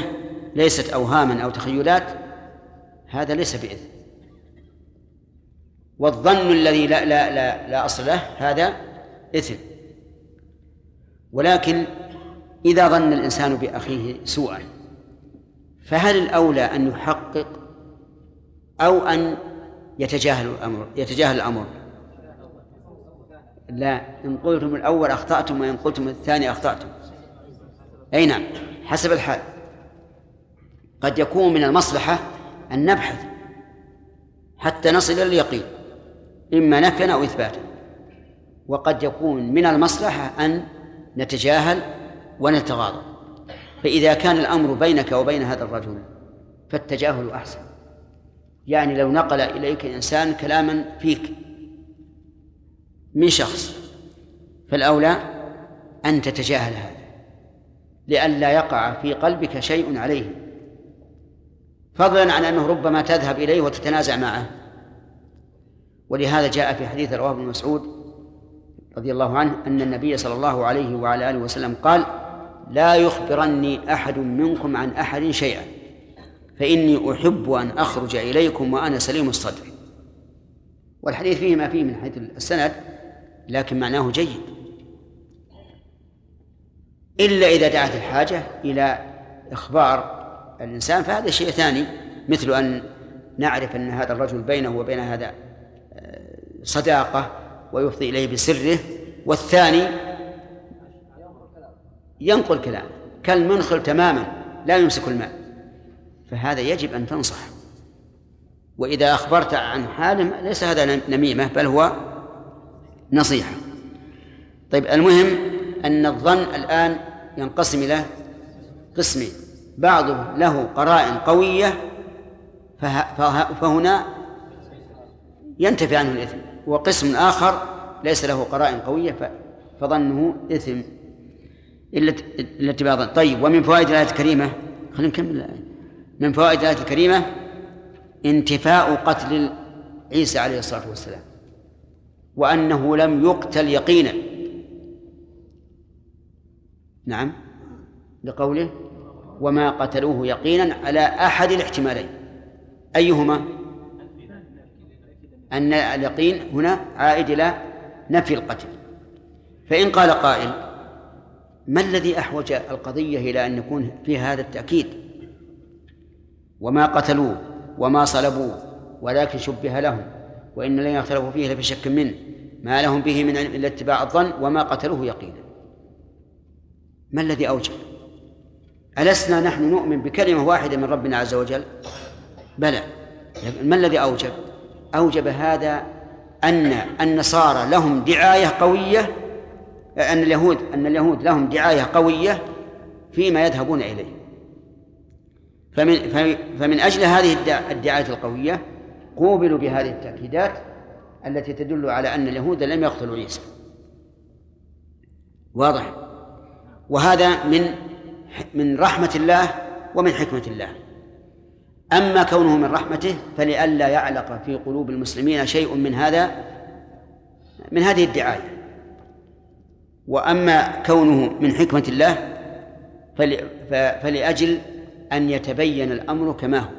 ليست أوهاما أو تخيلات هذا ليس بإثم والظن الذي لا لا لا لا أصل له هذا إثم. ولكن إذا ظن الإنسان بأخيه سوءا فهل الأولى أن يحقق أو أن يتجاهل الأمر؟ يتجاهل الأمر. لا إن قلتم الأول أخطأتم وإن قلتم الثاني أخطأتم. أي نعم حسب الحال. قد يكون من المصلحة أن نبحث حتى نصل إلى اليقين إما نفيا أو إثباتا. وقد يكون من المصلحة أن نتجاهل ونتغاضى. فإذا كان الأمر بينك وبين هذا الرجل فالتجاهل أحسن. يعني لو نقل إليك إنسان كلاما فيك من شخص فالأولى أن تتجاهل هذا لئلا يقع في قلبك شيء عليه. فضلا عن أنه ربما تذهب إليه وتتنازع معه. ولهذا جاء في حديث رواه ابن مسعود رضي الله عنه أن النبي صلى الله عليه وعلى آله وسلم قال لا يخبرني أحد منكم عن أحد شيئا فإني أحب أن أخرج إليكم وأنا سليم الصدر. والحديث فيه ما فيه من حيث السند لكن معناه جيد. إلا إذا دعت الحاجة إلى إخبار الإنسان فهذا شيء ثاني مثل أن نعرف أن هذا الرجل بينه وبين هذا آه، صداقة ويفضي إليه بسره. والثاني ينقل كلام كالمنخل تماما لا يمسك الماء. فهذا يجب أن تنصح. وإذا أخبرت عن حالهم ليس هذا نميمة بل هو نصيحة. طيب المهم أن الظن الآن ينقسم إلى قسمين. بعضه له قرائن قوية فهنا ينتفي عنه الإثم وقسم آخر ليس له قرائن قوية فظنه إثم. إلا إلا اتباع طيب ومن فوائد الآية الكريمة خلينا نكمل. من فوائد الآية الكريمة انتفاء قتل عيسى عليه الصلاة والسلام وأنه لم يقتل يقينا. نعم لقوله وما قتلوه يقينا على أحد الاحتمالين. أيهما؟ أن اليقين هنا عائد إلى نفي القتل. فإن قال قائل ما الذي أحوج القضية إلى أن يكون فيها هذا التأكيد؟ وما قتلوه وما صلبوه ولكن شبه لهم وإن الذين اختلفوا فيه لفي شك منه. ما لهم به من إلا اتباع الظن وما قتلوه يقينا. ما الذي أوجب؟ ألسنا نحن نؤمن بكلمة واحدة من ربنا عز وجل؟ بلى. ما الذي أوجب؟ أوجب هذا أن النصارى لهم دعاية قوية أن اليهود أن اليهود لهم دعاية قوية فيما يذهبون إليه. فمن فمن أجل هذه الدعاية القوية قوبلوا بهذه التأكيدات التي تدل على أن اليهود لم يقتلوا عيسى. واضح؟ وهذا من من رحمة الله ومن حكمة الله. أما كونه من رحمته فلئلا يعلق في قلوب المسلمين شيء من هذا من هذه الدعاية. وأما كونه من حكمة الله فلأجل أن يتبين الأمر كما هو.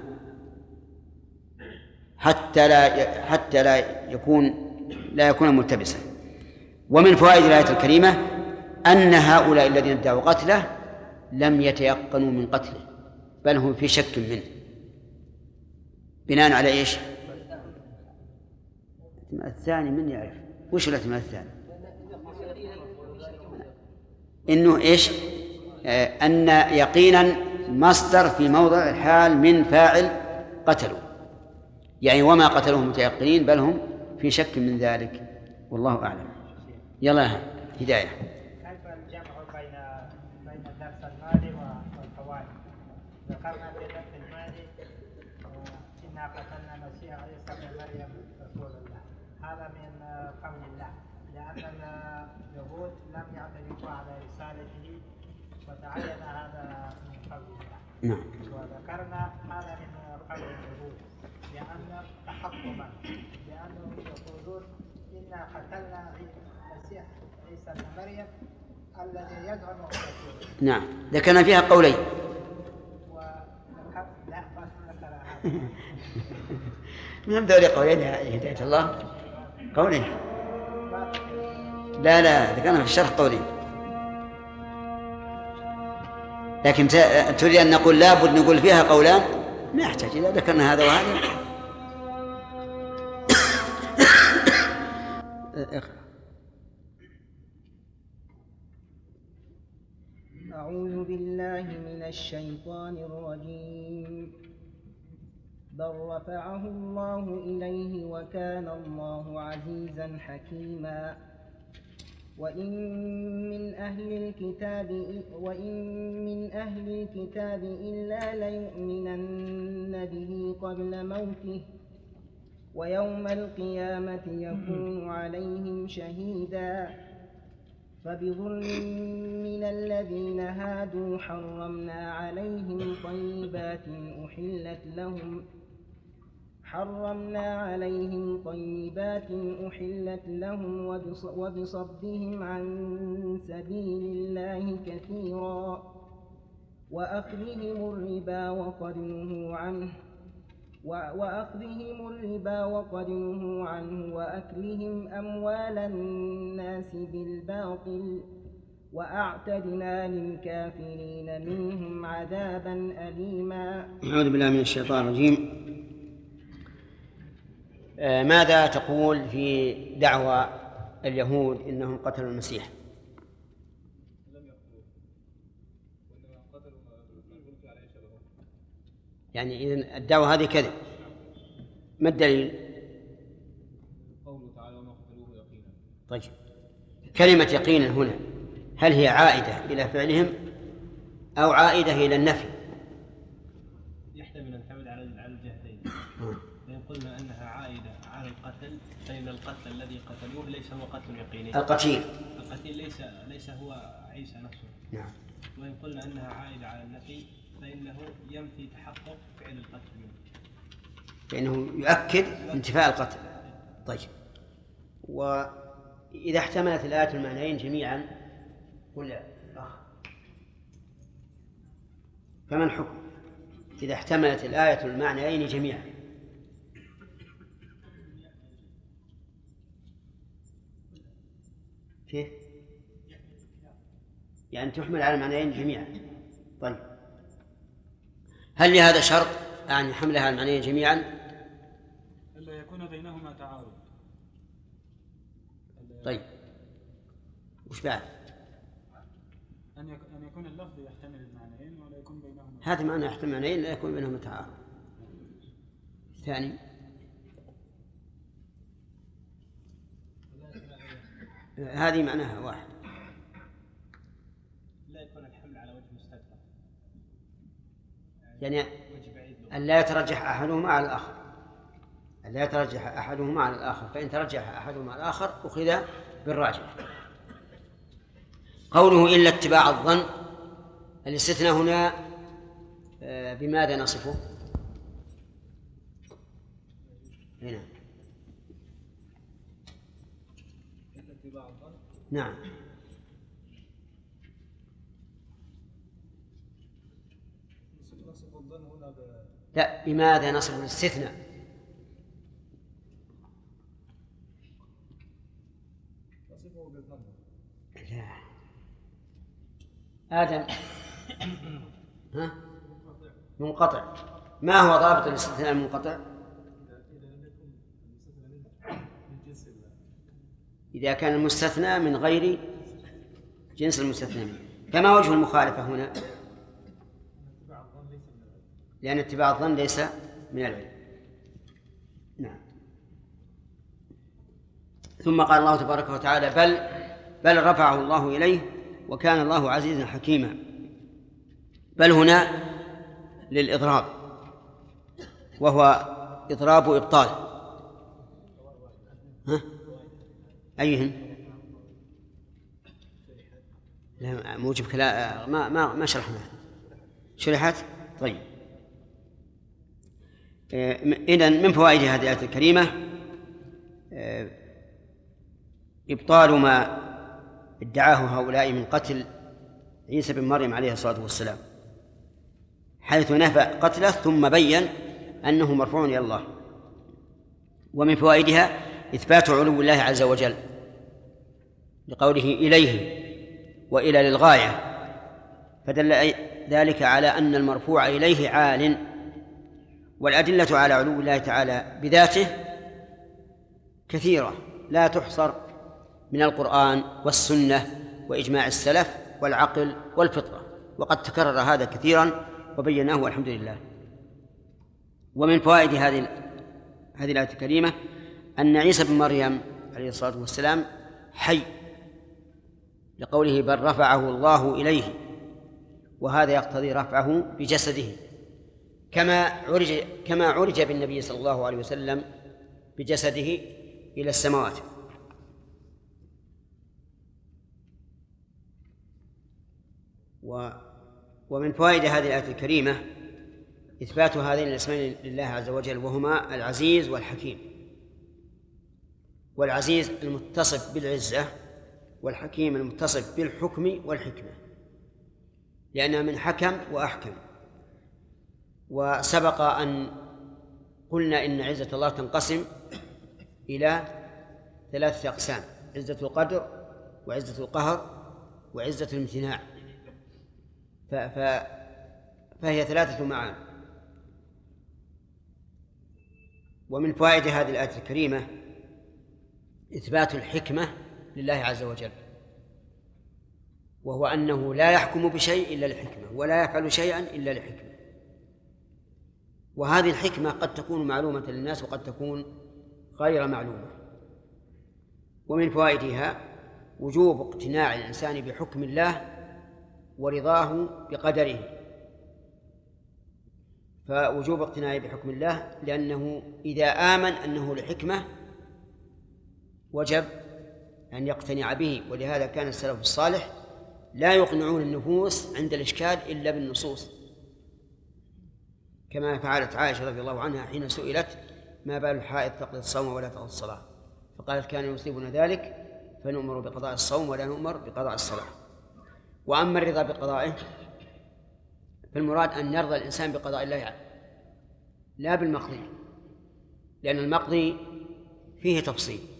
حتى لا حتى لا يكون لا يكون ملتبسا. ومن فوائد الآية الكريمة أن هؤلاء الذين ادعوا قتله لم يتيقنوا من قتله بل هم في شك منه بناء على إيش؟ الثاني من يعرف؟ وش الاحتمال الثاني؟ إنه إيش؟ آه، أن يقينا مصدر في موضع الحال من فاعل قتلوا يعني وما قتلوه متيقنين بل هم في شك من ذلك والله أعلم يلا هداية نعم. وذكرنا هذا من قول اليهود لأن تحكما لأنهم يقولون إنا قتلنا المسيح عيسى بن مريم الذي يزعم نعم. ذكرنا فيها قولين. من ذولي قولين يا هداية الله. قولين. لا لا ذكرنا في الشرح قولين. لكن تريد أن نقول لابد نقول فيها قولان؟ ما يحتاج إذا ذكرنا هذا وهذا. أعوذ بالله من الشيطان الرجيم. بل رفعه الله إليه وكان الله عزيزا حكيما. وإن من أهل الكتاب وإن من أهل الكتاب إلا ليؤمنن به قبل موته ويوم القيامة يكون عليهم شهيدا فبظلم من الذين هادوا حرمنا عليهم طيبات أحلت لهم حرمنا عليهم طيبات أحلت لهم وبصدهم عن سبيل الله كثيرا. وأخذهم الربا وقد نهوا عنه وأخذهم الربا وقد نهوا عنه وأكلهم أموال الناس بالباطل. وأعتدنا للكافرين منهم عذابا أليما. أعوذ بالله من الشيطان الرجيم. ماذا تقول في دعوى اليهود إنهم قتلوا المسيح؟ يعني اذا الدعوة هذه كذب ما الدليل؟ قوله تعالى وما قتلوه يقينا طيب كلمة يقينا هنا هل هي عائدة إلى فعلهم أو عائدة إلى النفي؟ يحتمل ان تعود على على الجهتين فان قلنا انها عائده على القتل فان القتل الذي قتلوه ليس هو قتل يقيني. القتيل. القتيل ليس ليس هو عيسى نفسه. نعم. وإن قلنا أنها عائدة على النفي فإنه ينفي تحقق فعل القتل منه. فإنه يؤكد انتفاء القتل. طيب. وإذا احتملت الآية المعنيين جميعا قل يا أخ فما الحكم؟ إذا احتملت الآية المعنيين جميعا. كيف؟ يعني تحمل على المعنيين جميعا. طيب. هل لهذا شرط يعني حملها على المعنيين جميعا؟ ألا يكون بينهما تعارض. طيب. وش بعد؟ أن أن يكون اللفظ يحتمل المعنيين ولا يكون بينهما هذا معنى يحتمل معنيين لا يكون بينهما تعارض. ثاني. هذه معناها واحد. لا يكون الحمل على وجه مستدرك. يعني وجه بعيد له أن لا يترجح أحدهما على الآخر. أن لا يترجح أحدهما على الآخر. فإن ترجح أحدهما على الآخر أخذ بالراجح. قوله إلا اتباع الظن. الاستثناء هنا آه، بماذا نصفه؟ هنا. نعم. لا بماذا نصف الاستثناء؟ لا آدم ها منقطع ما هو ضابط الاستثناء المنقطع؟ إذا كان المستثنى من غير جنس المستثنى فما وجه المخالفة هنا؟ لأن اتباع الظن ليس من العلم. نعم. ثم قال الله تبارك وتعالى بل بل رفعه الله إليه وكان الله عزيزا حكيما. بل هنا للإضراب وهو إضراب إبطال. ها؟ أيهن؟ لا موجب كلام ما ما ما شرحنا شرحت؟ طيب إذا من فوائد هذه الآية الكريمة آه، إبطال ما ادعاه هؤلاء من قتل عيسى بن مريم عليه الصلاة والسلام حيث نفى قتله ثم بين أنه مرفوع إلى الله ومن فوائدها إثبات علو الله عز وجل لقوله إليه وإلى للغاية فدل ذلك على أن المرفوع إليه عال والأدلة على علو الله تعالى بذاته كثيرة لا تحصر من القرآن والسنة وإجماع السلف والعقل والفطرة وقد تكرر هذا كثيرا وبيناه والحمد لله. ومن فوائد هذه هذه الآية الكريمة أن عيسى بن مريم عليه الصلاة والسلام حي لقوله بل رفعه الله إليه وهذا يقتضي رفعه بجسده كما عرج كما عرج بالنبي صلى الله عليه وسلم بجسده إلى السماوات. و ومن فوائد هذه الآية الكريمة إثبات هذين الاسمين لله عز وجل وهما العزيز والحكيم. والعزيز المتصف بالعزة والحكيم المتصف بالحكم والحكمة لأنها من حكم وأحكم. وسبق أن قلنا إن عزة الله تنقسم إلى ثلاثة أقسام عزة القدر وعزة القهر وعزة الامتناع. ف... ف... فهي ثلاثة معان ومن فوائد هذه الآية الكريمة إثبات الحكمة لله عز وجل وهو أنه لا يحكم بشيء إلا لحكمة ولا يفعل شيئا إلا لحكمة وهذه الحكمة قد تكون معلومة للناس وقد تكون غير معلومة. ومن فوائدها وجوب اقتناع الإنسان بحكم الله ورضاه بقدره. فوجوب اقتناعه بحكم الله لأنه إذا آمن أنه لحكمة وجب أن يقتنع به ولهذا كان السلف الصالح لا يقنعون النفوس عند الإشكال إلا بالنصوص. كما فعلت عائشة رضي الله عنها حين سئلت ما بال الحائض تقضي الصوم ولا تقضي الصلاة؟ فقالت كان يصيبنا ذلك فنؤمر بقضاء الصوم ولا نؤمر بقضاء الصلاة. وأما الرضا بقضائه فالمراد أن يرضى الإنسان بقضاء الله لا بالمقضي لأن المقضي فيه تفصيل.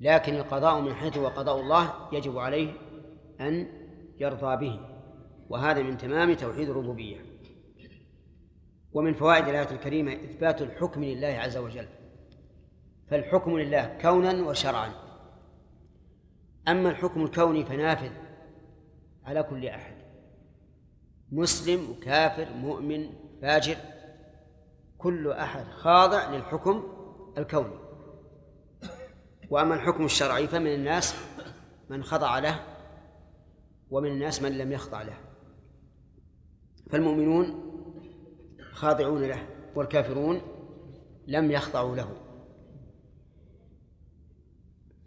لكن القضاء من حيث هو قضاء الله يجب عليه أن يرضى به وهذا من تمام توحيد الربوبية. ومن فوائد الآية الكريمة إثبات الحكم لله عز وجل. فالحكم لله كونا وشرعا. أما الحكم الكوني فنافذ على كل أحد. مسلم وكافر مؤمن فاجر كل أحد خاضع للحكم الكوني. وأما الحكم الشرعي فمن الناس من خضع له ومن الناس من لم يخضع له. فالمؤمنون خاضعون له والكافرون لم يخضعوا له.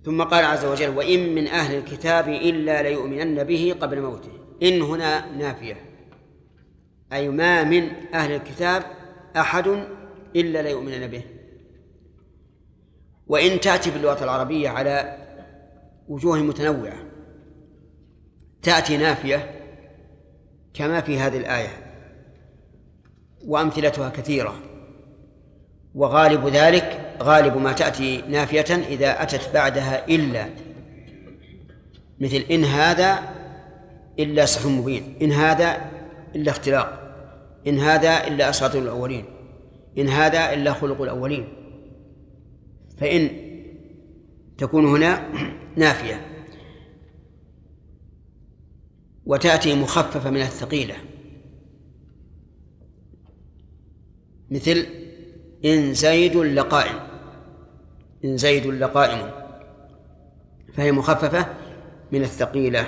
ثم قال عز وجل وإن من أهل الكتاب إلا ليؤمنن به قبل موته. إن هنا نافية. أي ما من أهل الكتاب أحد إلا ليؤمنن به. وإن تأتي باللغة العربية على وجوه متنوعة تأتي نافية كما في هذه الآية وأمثلتها كثيرة. وغالب ذلك غالب ما تأتي نافية إذا أتت بعدها إلا مثل إن هذا إلا سحر مبين إن هذا إلا اختلاق إن هذا إلا أساطير الأولين إن هذا إلا خلق الأولين. فإن تكون هنا نافية. وتأتي مخففة من الثقيلة. مثل إن زيد لقائم. إن زيد لقائم. فهي مخففة من الثقيلة.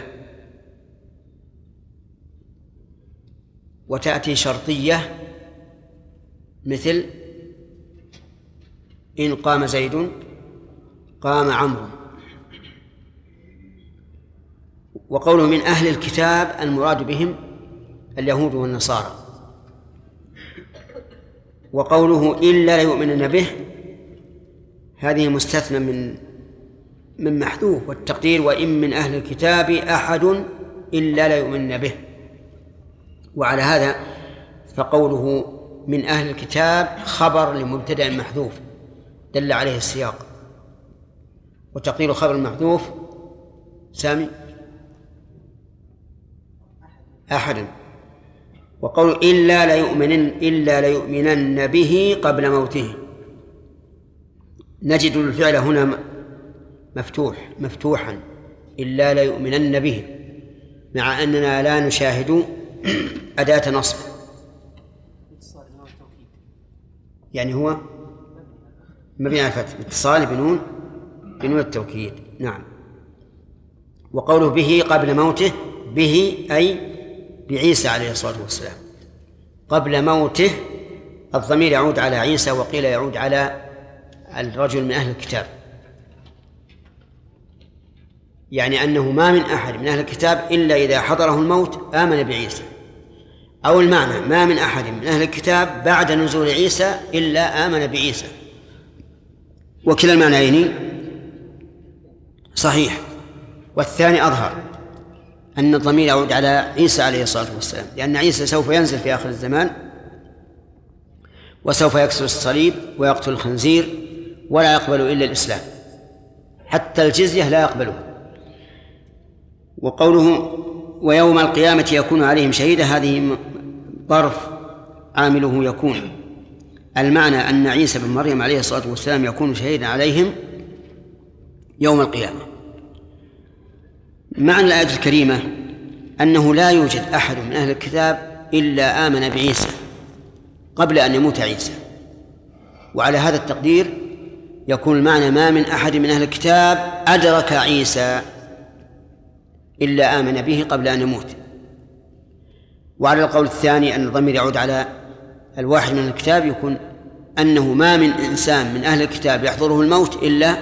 وتأتي شرطية مثل إن قام زيد قام عمرو. وقوله من أهل الكتاب المراد بهم اليهود والنصارى. وقوله إلا ليؤمنن به هذه مستثنى من من محذوف والتقدير وإن من أهل الكتاب أحد إلا ليؤمنن به. وعلى هذا فقوله من أهل الكتاب خبر لمبتدأ محذوف. دل عليه السياق. وتقدير خبر المحذوف سامي؟ أحد. وقول إلا ليؤمنن إلا ليؤمنن به قبل موته. نجد الفعل هنا مفتوح مفتوحا. إلا ليؤمنن به مع أننا لا نشاهد أداة نصب. يعني هو مبني على الفتح. اتصال بنون بنون التوكيد. نعم. وقوله به قبل موته به أي بعيسى عليه الصلاة والسلام. قبل موته الضمير يعود على عيسى وقيل يعود على الرجل من أهل الكتاب. يعني أنه ما من أحد من أهل الكتاب إلا إذا حضره الموت آمن بعيسى. أو المعنى ما من أحد من أهل الكتاب بعد نزول عيسى إلا آمن بعيسى. وكلا المعنيين. صحيح. والثاني أظهر أن الضمير يعود على عيسى عليه الصلاة والسلام لأن عيسى سوف ينزل في آخر الزمان وسوف يكسر الصليب ويقتل الخنزير ولا يقبل إلا الإسلام. حتى الجزية لا يقبلها. وقوله ويوم القيامة يكون عليهم شهيدا هذه ظرف عامله يكون. المعنى أن عيسى بن مريم عليه الصلاة والسلام يكون شهيدا عليهم يوم القيامة. معنى الآية الكريمة أنه لا يوجد أحد من أهل الكتاب إلا آمن بعيسى قبل أن يموت عيسى. وعلى هذا التقدير يكون المعنى ما من أحد من أهل الكتاب أدرك عيسى إلا آمن به قبل أن يموت. وعلى القول الثاني أن الضمير يعود على الواحد من الكتاب يكون أنه ما من إنسان من أهل الكتاب يحضره الموت إلا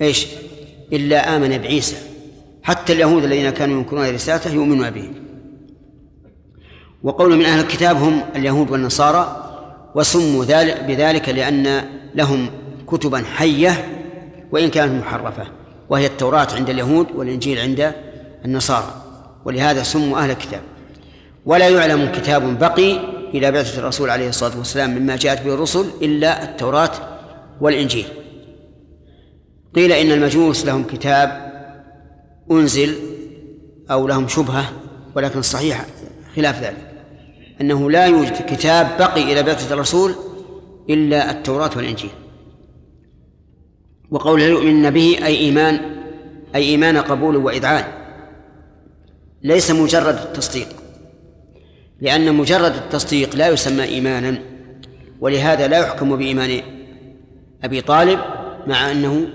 إيش؟ إلا آمن بعيسى. حتى اليهود الذين كانوا ينكرون رسالته يؤمنون به. وقول من أهل الكتاب هم اليهود والنصارى وسموا ذلك بذلك لأن لهم كتبا حية وإن كانت محرفة وهي التوراة عند اليهود والإنجيل عند النصارى. ولهذا سموا أهل الكتاب. ولا يعلم كتاب بقي إلى بعثة الرسول عليه الصلاة والسلام مما جاءت به الرسل إلا التوراة والإنجيل. قيل إن المجوس لهم كتاب أنزل أو لهم شبهة ولكن الصحيح خلاف ذلك أنه لا يوجد كتاب بقي إلى بعثة الرسول إلا التوراة والإنجيل. وقوله يؤمن به أي إيمان أي إيمان قبول وإذعان ليس مجرد التصديق. لأن مجرد التصديق لا يسمى إيمانا ولهذا لا يحكم بإيمان أبي طالب مع أنه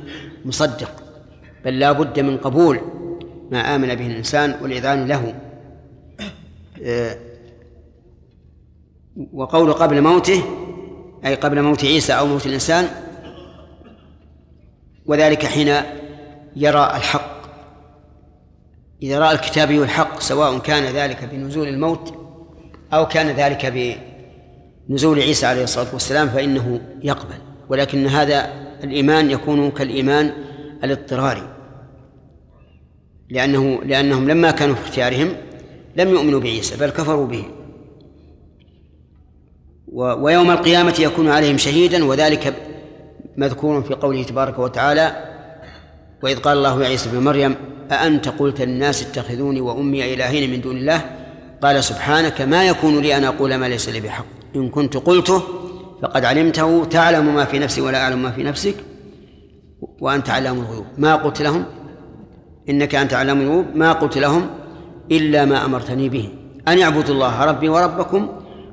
مصدق بل لا بد من قبول ما آمن به الإنسان والإذعان له. آه، وقول قبل موته أي قبل موت عيسى أو موت الإنسان وذلك حين يرى الحق. إذا رأى الكتابي الحق سواء كان ذلك بنزول الموت أو كان ذلك بنزول عيسى عليه الصلاة والسلام فإنه يقبل ولكن هذا الإيمان يكون كالإيمان الاضطراري لأنه لأنهم لما كانوا في اختيارهم لم يؤمنوا بعيسى بل كفروا به. ويوم القيامة يكون عليهم شهيدا وذلك مذكور في قوله تبارك وتعالى وإذ قال الله يا عيسى ابن مريم أأنت قلت للناس اتخذوني وأمي إلهين من دون الله؟ قال سبحانك ما يكون لي أن أقول ما ليس لي بحق. إن كنت قلته فقد علمته تعلم ما في نفسي ولا أعلم ما في نفسك وأنت علام الغيوب. ما قلت لهم؟ إنك أنت علام الغيوب. ما قلت لهم؟ إلا ما أمرتني به. أن اعبدوا الله ربي وربكم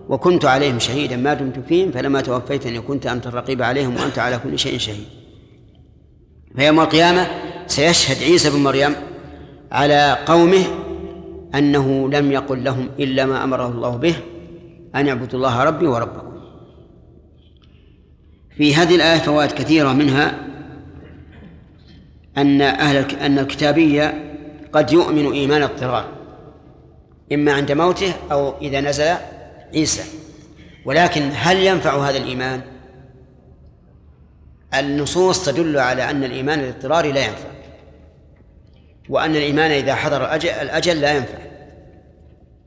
وكنت عليهم شهيدا. ما دمت فيهم فلما توفيتني كنت أنت الرقيب عليهم وأنت على كل شيء شهيد. فيوم القيامة سيشهد عيسى بن مريم على قومه أنه لم يقل لهم إلا ما أمره الله به أن اعبدوا الله ربي وربكم. في هذه الآية فوائد كثيرة منها أن أهل أن الكتابية قد يؤمن إيمان اضطرار إما عند موته أو إذا نزل عيسى. ولكن هل ينفع هذا الإيمان؟ النصوص تدل على أن الإيمان الاضطراري لا ينفع. وأن الإيمان إذا حضر الأجل, الأجل لا ينفع.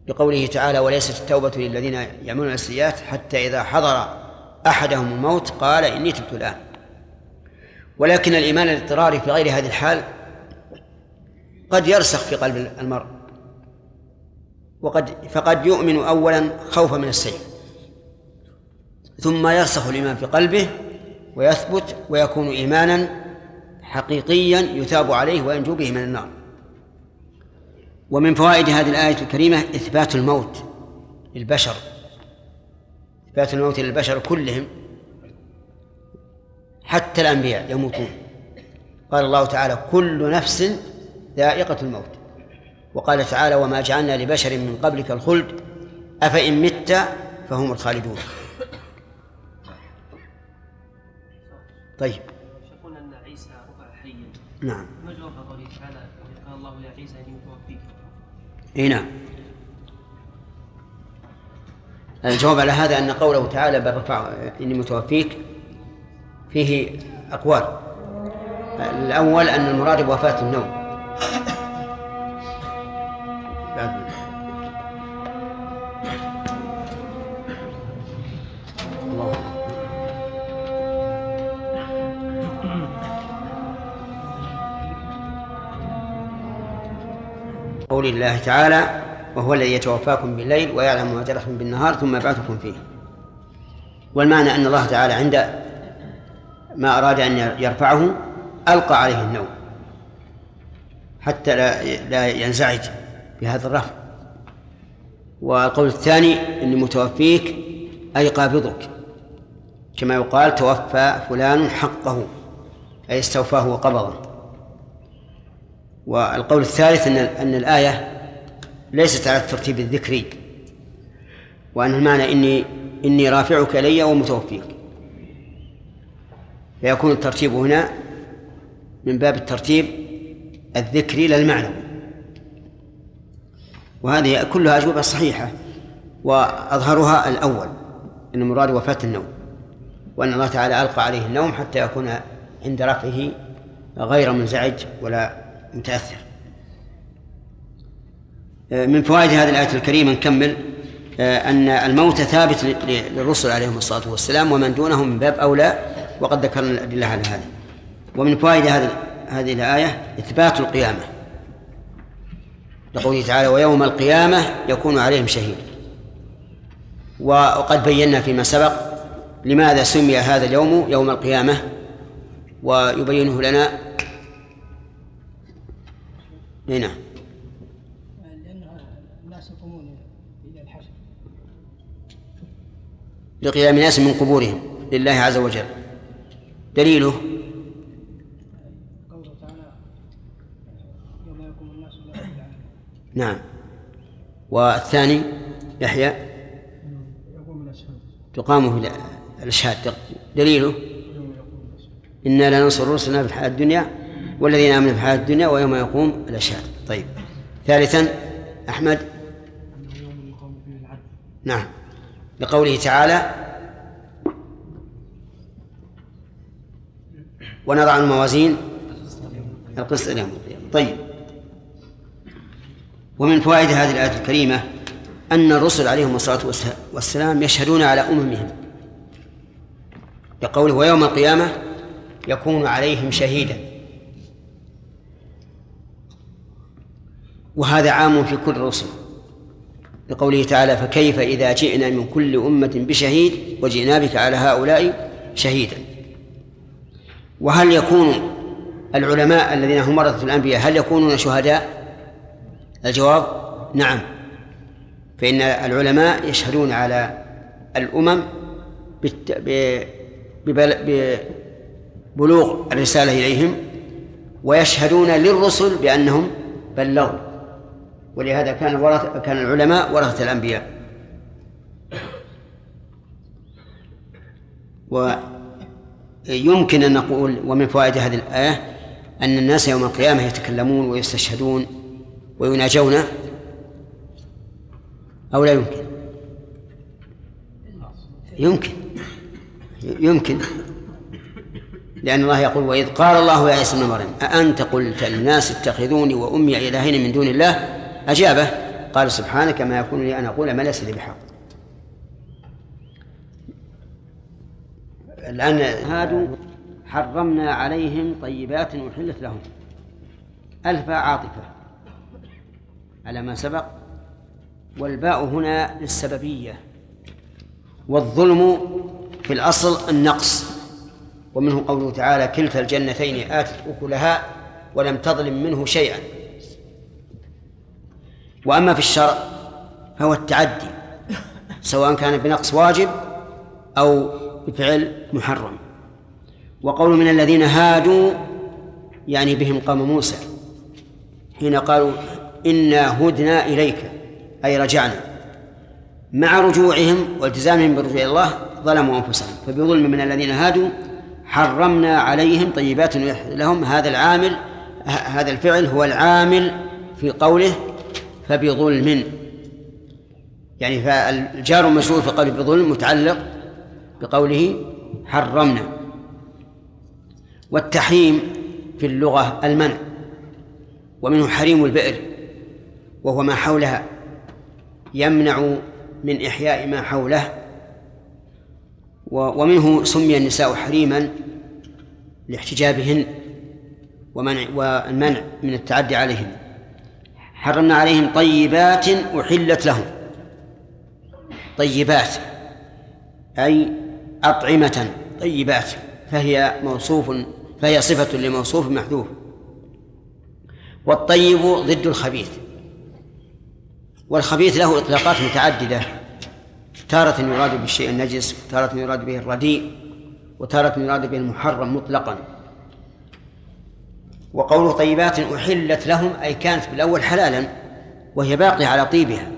لقوله تعالى وليست التوبة للذين يعملون السيئات حتى إذا حضر أحدهم الموت قال إني تبت الآن. ولكن الإيمان الاضطراري في غير هذه الحال قد يرسخ في قلب المرء وقد فقد يؤمن أولا خوفا من السيف ثم يرسخ الإيمان في قلبه ويثبت ويكون إيمانا حقيقيا يثاب عليه وينجو به من النار. ومن فوائد هذه الآية الكريمة إثبات الموت للبشر. إثبات الموت للبشر كلهم حتى الأنبياء يموتون. قال الله تعالى كل نفس ذائقة الموت وقال تعالى وما جعلنا لبشر من قبلك الخلد أفإن مت فهم الخالدون طيب. حيا نعم. ما جواب قوله تعالى قال الله يا عيسى إني متوفيك إي نعم. الجواب على هذا أن قوله تعالى بل رفع إني متوفيك فيه أقوال. الأول أن المراد بوفاة النوم. قول الله تعالى وهو الذي يتوفاكم بالليل ويعلم ما جرحتم بالنهار ثم يبعثكم فيه. والمعنى أن الله تعالى عند ما أراد أن يرفعه ألقى عليه النوم حتى لا لا ينزعج بهذا الرفع. والقول الثاني إني متوفيك أي قابضك. كما يقال توفى فلان حقه أي استوفاه وقبضه. والقول الثالث أن أن الآية ليست على الترتيب الذكري وأن المعنى إني إني رافعك إلي ومتوفيك فيكون الترتيب هنا من باب الترتيب الذكري لا المعنوي. وهذه كلها أجوبة صحيحة وأظهرها الأول أن المراد وفاة النوم وأن الله تعالى ألقى عليه النوم حتى يكون عند رفعه غير منزعج ولا متأثر من فوائد هذه الآية الكريمة نكمل أن الموت ثابت للرسل عليهم الصلاة والسلام ومن دونهم من باب أولى وقد ذكرنا الأدلة على هذا. ومن فوائد هذه هذه الآية إثبات القيامة. لقوله تعالى ويوم القيامة يكون عليهم شهيد. وقد بينا فيما سبق لماذا سمي هذا اليوم يوم القيامة ويبينه لنا هنا لأن الناس يقومون إلى الحشر. لقيام ناس من قبورهم لله عز وجل. دليله؟ قوله تعالى يوم يقوم الناس نعم. والثاني يحيى؟ يقوم الأشهاد. تقام في الأشهاد. دليله؟ إنا لننصر رسلنا في الحياة الدنيا والذين آمنوا في الحياة الدنيا ويوم يقوم الأشهاد طيب. ثالثا العدل نعم. لقوله تعالى ونضع الموازين القسط اليوم القيامة. طيب. ومن فوائد هذه الآية الكريمة أن الرسل عليهم الصلاة والسلام يشهدون على أممهم. لقوله ويوم القيامة يكون عليهم شهيدا. وهذا عام في كل الرسل لقوله تعالى فكيف إذا جئنا من كل أمة بشهيد وجئنا بك على هؤلاء شهيدا وهل يكون العلماء الذين هم ورثة الأنبياء هل يكونون شهداء؟ الجواب نعم فإن العلماء يشهدون على الأمم. ببلوغ الرسالة إليهم ويشهدون للرسل بأنهم بلغوا ولهذا كان ورث كان العلماء ورثة الأنبياء. ويمكن أن نقول ومن فوائد هذه الآية أن الناس يوم القيامة يتكلمون ويستشهدون ويناجون أو لا يمكن؟ يمكن. يمكن. لأن الله يقول وإذ قال الله يا عيسى ابن مريم أأنت قلت للناس اتخذوني وأمي إلهين من دون الله؟ أجابه قال سبحانك ما يكون لي أن أقول ما ليس لي بحق. الآن هادوا حرمنا عليهم طيبات أحلت لهم. ألف عاطفة. على ما سبق والباء هنا للسببية. والظلم في الأصل النقص. ومنه قوله تعالى كلتا الجنتين آتت أكلها ولم تظلم منه شيئا. وأما في الشرع فهو التعدي سواء كان بنقص واجب أو بفعل محرم. وقول من الذين هادوا يعني بهم قوم موسى حين قالوا إنا هدنا إليك أي رجعنا مع رجوعهم والتزامهم بالرجوع إلى الله ظلموا أنفسهم. فبظلم من الذين هادوا حرمنا عليهم طيبات لهم. هذا العامل هذا الفعل هو العامل في قوله فبظلم. يعني فالجار المشهور في قوله بظلم متعلق بقوله حرمنا. والتحريم في اللغة المنع ومنه حريم البئر وهو ما حولها يمنع من إحياء ما حوله. ومنه سمي النساء حريما لاحتجابهن ومنع والمنع من التعدي عليهن. حرمنا عليهم طيبات أحلت لهم. طيبات أي أطعمة طيبات فهي موصوف فهي صفة لموصوف محذوف. والطيب ضد الخبيث. والخبيث له إطلاقات متعددة. تارة يراد بالشيء النجس وتارة يراد به الرديء وتارة يراد به المحرم مطلقا. وقوله طيبات أحلت لهم أي كانت بالأول حلالا وهي باقية على طيبها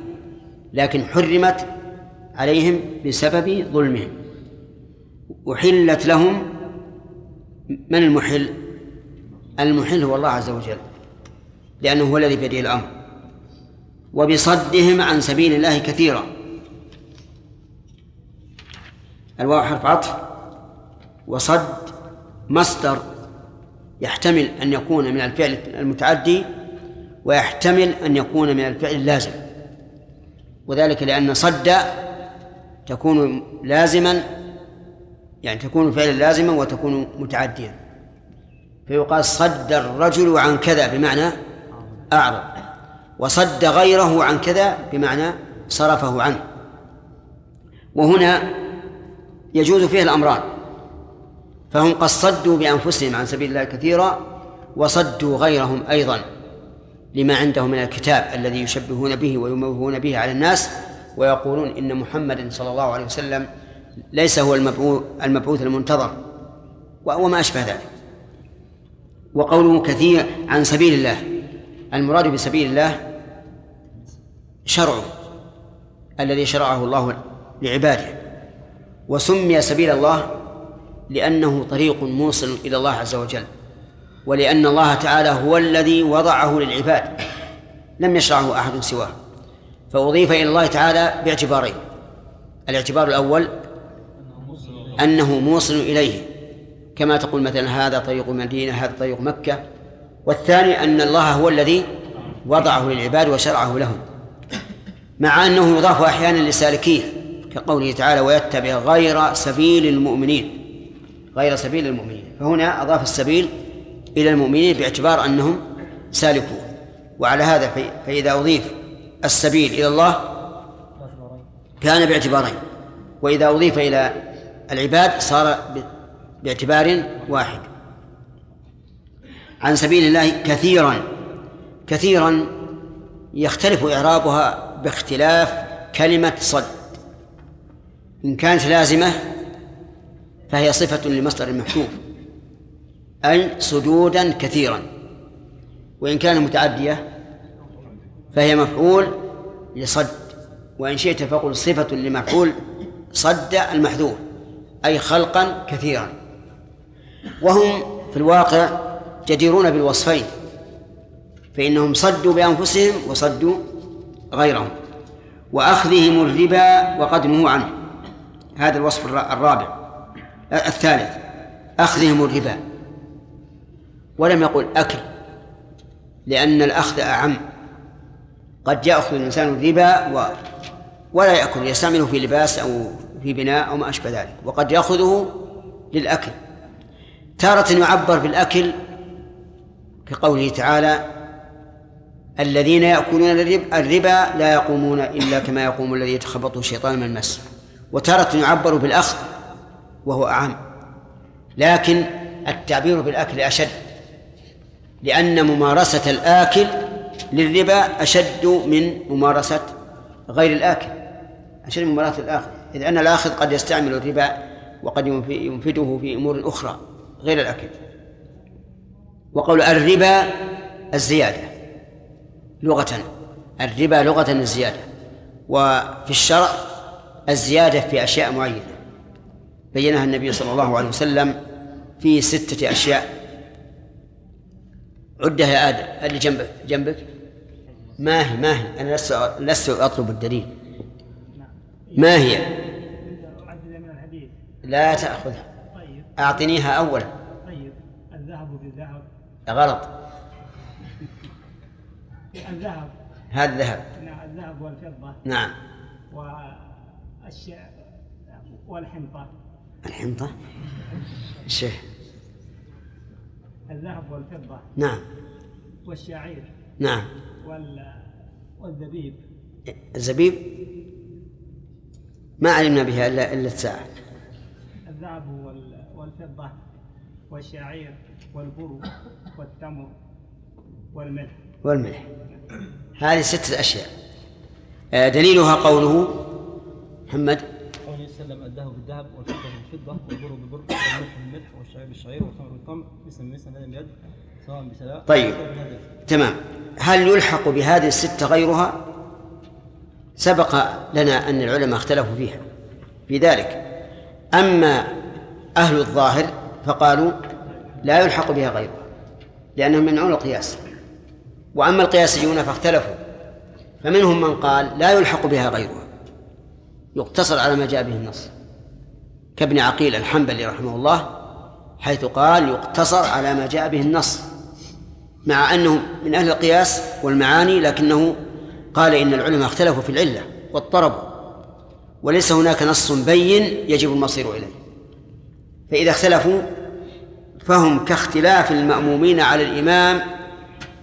لكن حرمت عليهم بسبب ظلمهم. أحلت لهم من المحل؟ المحل هو الله عز وجل لأنه هو الذي بيده الأمر. وبصدهم عن سبيل الله كثيرا. الواو حرف عطف. وصد مصدر يحتمل أن يكون من الفعل المتعدي ويحتمل أن يكون من الفعل اللازم. وذلك لأن صد تكون لازما يعني تكون فعلا لازما وتكون متعديا. فيقال صد الرجل عن كذا بمعنى أعرض وصد غيره عن كذا بمعنى صرفه عنه. وهنا يجوز فيه الأمران. فهم قد صدوا بأنفسهم عن سبيل الله كثيرا وصدوا غيرهم أيضا لما عندهم من الكتاب الذي يشبهون به ويموهون به على الناس ويقولون إن محمد صلى الله عليه وسلم ليس هو المبعوث المبعوث المنتظر وما أشبه ذلك. وقوله كثير عن سبيل الله المراد بسبيل الله شرعه الذي شرعه الله لعباده. وسمي سبيل الله لأنه طريق موصل إلى الله عز وجل ولأن الله تعالى هو الذي وضعه للعباد لم يشرعه أحد سواه. فأضيف إلى الله تعالى باعتبارين الاعتبار الأول أنه موصل إليه كما تقول مثلا هذا طريق المدينة هذا طريق مكة. والثاني أن الله هو الذي وضعه للعباد وشرعه لهم مع أنه يضاف أحيانا لسالكيه كقوله تعالى ويتبع غير سبيل المؤمنين غير سبيل المؤمنين. فهنا أضاف السبيل إلى المؤمنين باعتبار أنهم سالكون وعلى هذا فإذا أضيف السبيل إلى الله كان باعتبارين. وإذا أضيف إلى العباد صار باعتبار واحد. عن سبيل الله كثيرا كثيرا يختلف إعرابها باختلاف كلمة صد. إن كانت لازمة فهي صفة لمصدر محذوف. أي سجودا كثيرا. وإن كان متعدية فهي مفعول لصد. وإن شئت فقل صفة لمفعول صد المحذوف أي خلقا كثيرا. وهم في الواقع جديرون بالوصفين فإنهم صدوا بأنفسهم وصدوا غيرهم. وأخذهم الربا وقد نهوا عنه. هذا الوصف الرابع. الثالث أخذهم الربا. ولم يقل أكل لأن الأخذ أعم. قد يأخذ الإنسان الربا و ولا يأكل يستعمله في لباس أو في بناء أو ما أشبه ذلك. وقد يأخذه للأكل. تارة يعبر بالأكل كقوله تعالى الذين يأكلون الربا لا يقومون إلا كما يقوم الذي يتخبطه الشيطان من المس. وتارة يعبر بالأخذ وهو أعم. لكن التعبير بالأكل أشد لأن ممارسة الآكل للربا أشد من ممارسة غير الآكل أشد من ممارسة الآخر. إذ أن الآخذ قد يستعمل الربا وقد ينفده في أمور أخرى غير الأكل. وقول الربا الزيادة لغة الربا لغة الزيادة وفي الشرع الزيادة في أشياء معينة. بينها النبي صلى الله عليه وسلم في ستة أشياء. عدها يا آدم. اللي جنبك. جنبك. ما هي ما هي؟ أنا لست لست أطلب الدليل. ما هي؟ لا تأخذها. أعطنيها أولا. طيب الذهب بالذهب غلط. الذهب هذا ذهب نعم الذهب. والفضة نعم. والحنطة. الحنطة؟ شيء الذهب والفضة. نعم. والشعير. نعم. وال والزبيب الزبيب؟ ما علمنا بها إلا إلا الساعة الذهب وال- والفضة. والشعير. والبر والتمر. والملح. والملح. هذه ستة أشياء. آه، دليلها قوله محمد؟ قوله وسلم الذهب بالذهب والفضة بالفضة والبر بالبر والملح بالملح والشعير بالشعير والتمر بالتمر مثل مثل هذا بيد سواء بسواء طيب. تمام. هل يلحق بهذه الستة غيرها؟ سبق لنا أن العلماء اختلفوا فيها. في ذلك. أما أهل الظاهر فقالوا لا يلحق بها غيرها لأنهم يمنعون القياس. وأما القياسيون فاختلفوا. فمنهم من قال لا يلحق بها غيرها. يقتصر على ما جاء به النص. كابن عقيل الحنبلي رحمه الله حيث قال يقتصر على ما جاء به النص مع أنه من أهل القياس والمعاني لكنه قال إن العلماء اختلفوا في العلة واضطربوا وليس هناك نص بين يجب المصير إليه. فإذا اختلفوا فهم كاختلاف المأمومين على الإمام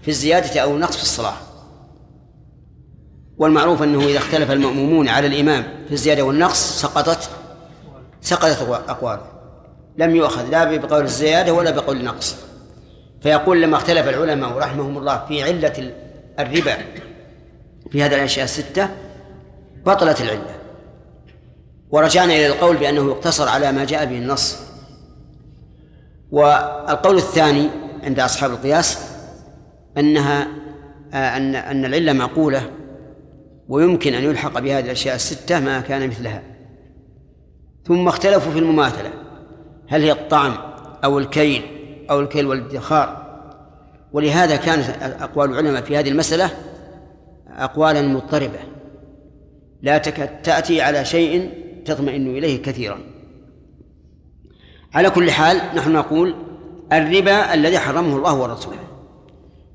في الزيادة أو النقص في الصلاة. والمعروف أنه إذا اختلف المأمومون على الإمام في الزيادة والنقص سقطت سقطت أقواله لم يؤخذ لا بقول الزيادة ولا بقول النقص. فيقول لما اختلف العلماء رحمهم الله في علة الربا في هذه الأشياء الستة بطلت العلة. ورجعنا إلى القول بأنه يقتصر على ما جاء به النص. والقول الثاني عند أصحاب القياس أنها آه، أن أن العلة معقولة ويمكن أن يلحق بهذه الأشياء الستة ما كان مثلها. ثم اختلفوا في المماثلة. هل هي الطعم أو الكيل أو الكيل والادخار؟ ولهذا كانت أقوال العلماء في هذه المسألة أقوالا مضطربة. لا تكاد تأتي على شيء تطمئن إليه كثيرا. على كل حال نحن نقول الربا الذي حرمه الله ورسوله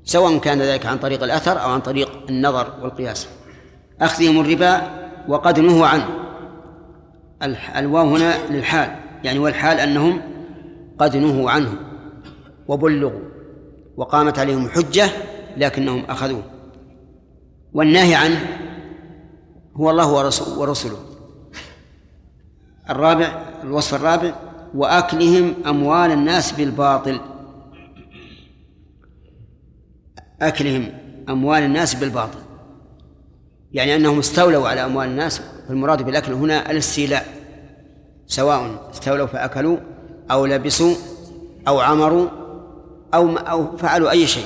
سواء كان ذلك عن طريق الأثر أو عن طريق النظر والقياس. أخذهم الربا وقد نهوا عنه. الواو هنا للحال يعني والحال أنهم قد نهوا عنه وبلغوا وقامت عليهم حجة لكنهم أخذوه. والنهي عنه هو الله ورسوله الرابع الوصف الرابع وأكلهم أموال الناس بالباطل. أكلهم أموال الناس بالباطل. يعني أنهم استولوا على أموال الناس والمراد بالأكل هنا الاستيلاء سواء استولوا فأكلوا أو لبسوا أو عمروا أو أو فعلوا أي شيء.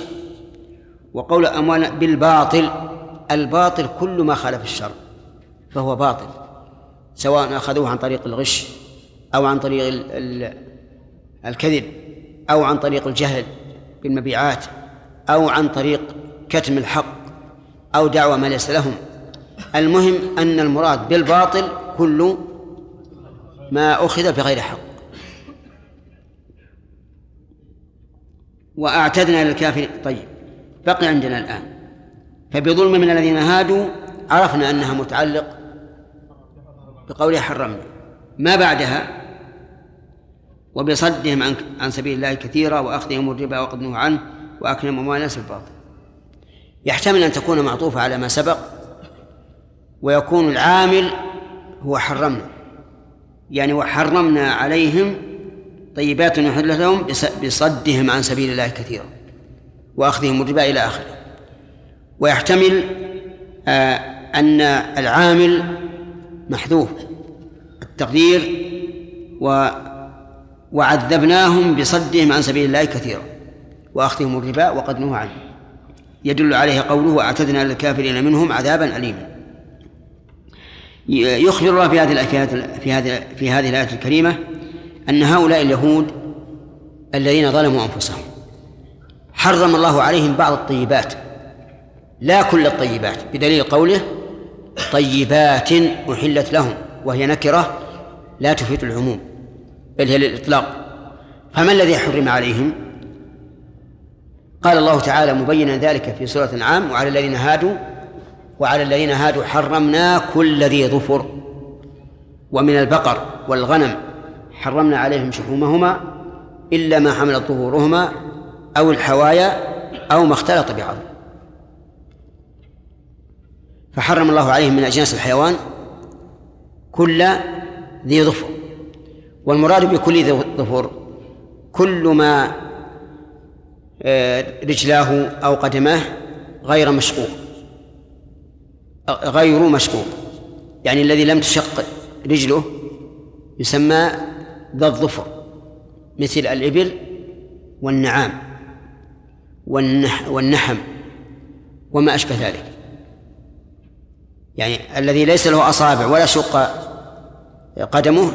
وقول أموال بالباطل الباطل كل ما خالف الشرع فهو باطل سواء أخذوه عن طريق الغش أو عن طريق ال- ال- الكذب أو عن طريق الجهل بالمبيعات أو عن طريق كتم الحق أو دعوة ما ليس لهم. المهم أن المراد بالباطل كل ما أخذ بغير حق. وأعتدنا للكافرين طيب بقي عندنا الآن. فبظلم من الذين هادوا عرفنا أنها متعلق بقوله حرمنا. ما بعدها؟ وبصدهم عن عن سبيل الله كثيرا وأخذهم الربا وقد نهوا عنه واكلهم اموال الناس بالباطل يحتمل أن تكون معطوفة على ما سبق. ويكون العامل هو حرمنا. يعني وحرمنا عليهم طيبات نحل لهم بصدهم عن سبيل الله كثيرا وأخذهم الربا إلى آخره. ويحتمل آه أن العامل محذوف التقدير و وعذبناهم بصدهم عن سبيل الله كثيرا وأخذهم الربا وقد نهوا عنه. يدل عليه قوله واعتدنا للكافرين منهم عذابا اليما. يخبر الله في هذه في هذه في هذه الآية الكريمة أن هؤلاء اليهود الذين ظلموا أنفسهم حرم الله عليهم بعض الطيبات لا كل الطيبات بدليل قوله طيبات أحلت لهم وهي نكرة لا تفيد العموم بل هي للإطلاق. فما الذي حرم عليهم؟ قال الله تعالى مبينا ذلك في سورة الأنعام وعلى الذين هادوا وعلى الذين هادوا حرمنا كل ذي ظفر ومن البقر والغنم حرمنا عليهم شحومهما إلا ما حملت ظهورهما أو الحوايا أو ما اختلط بعظم فحرم الله عليهم من أجناس الحيوان كل ذي ظفر. والمراد بكل ذي ظفر كل ما آه، رجلاه أو قدماه غير مشقوق. غير مشقوق يعني الذي لم تشق رجله يسمى ذا الظفر مثل الإبل والنعام والنح والنحم وما أشبه ذلك. يعني الذي ليس له أصابع ولا شق قدمه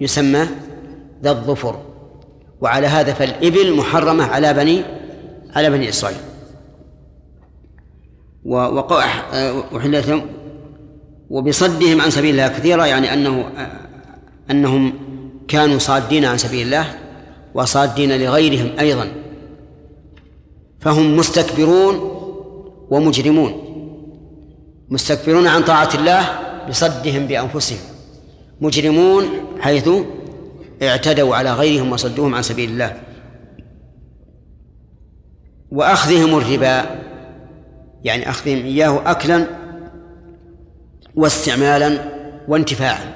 يسمى ذا الظفر. وعلى هذا فالإبل محرمة على بني على بني إسرائيل. وحلت لهم وبصدهم عن سبيل الله كثيرا يعني أنه أنهم كانوا صادين عن سبيل الله وصادين لغيرهم أيضا. فهم مستكبرون ومجرمون مستكبرون عن طاعة الله بصدهم بأنفسهم مجرمون حيث اعتدوا على غيرهم وصدوهم عن سبيل الله. وأخذهم الربا يعني أخذهم إياه أكلا واستعمالا وانتفاعا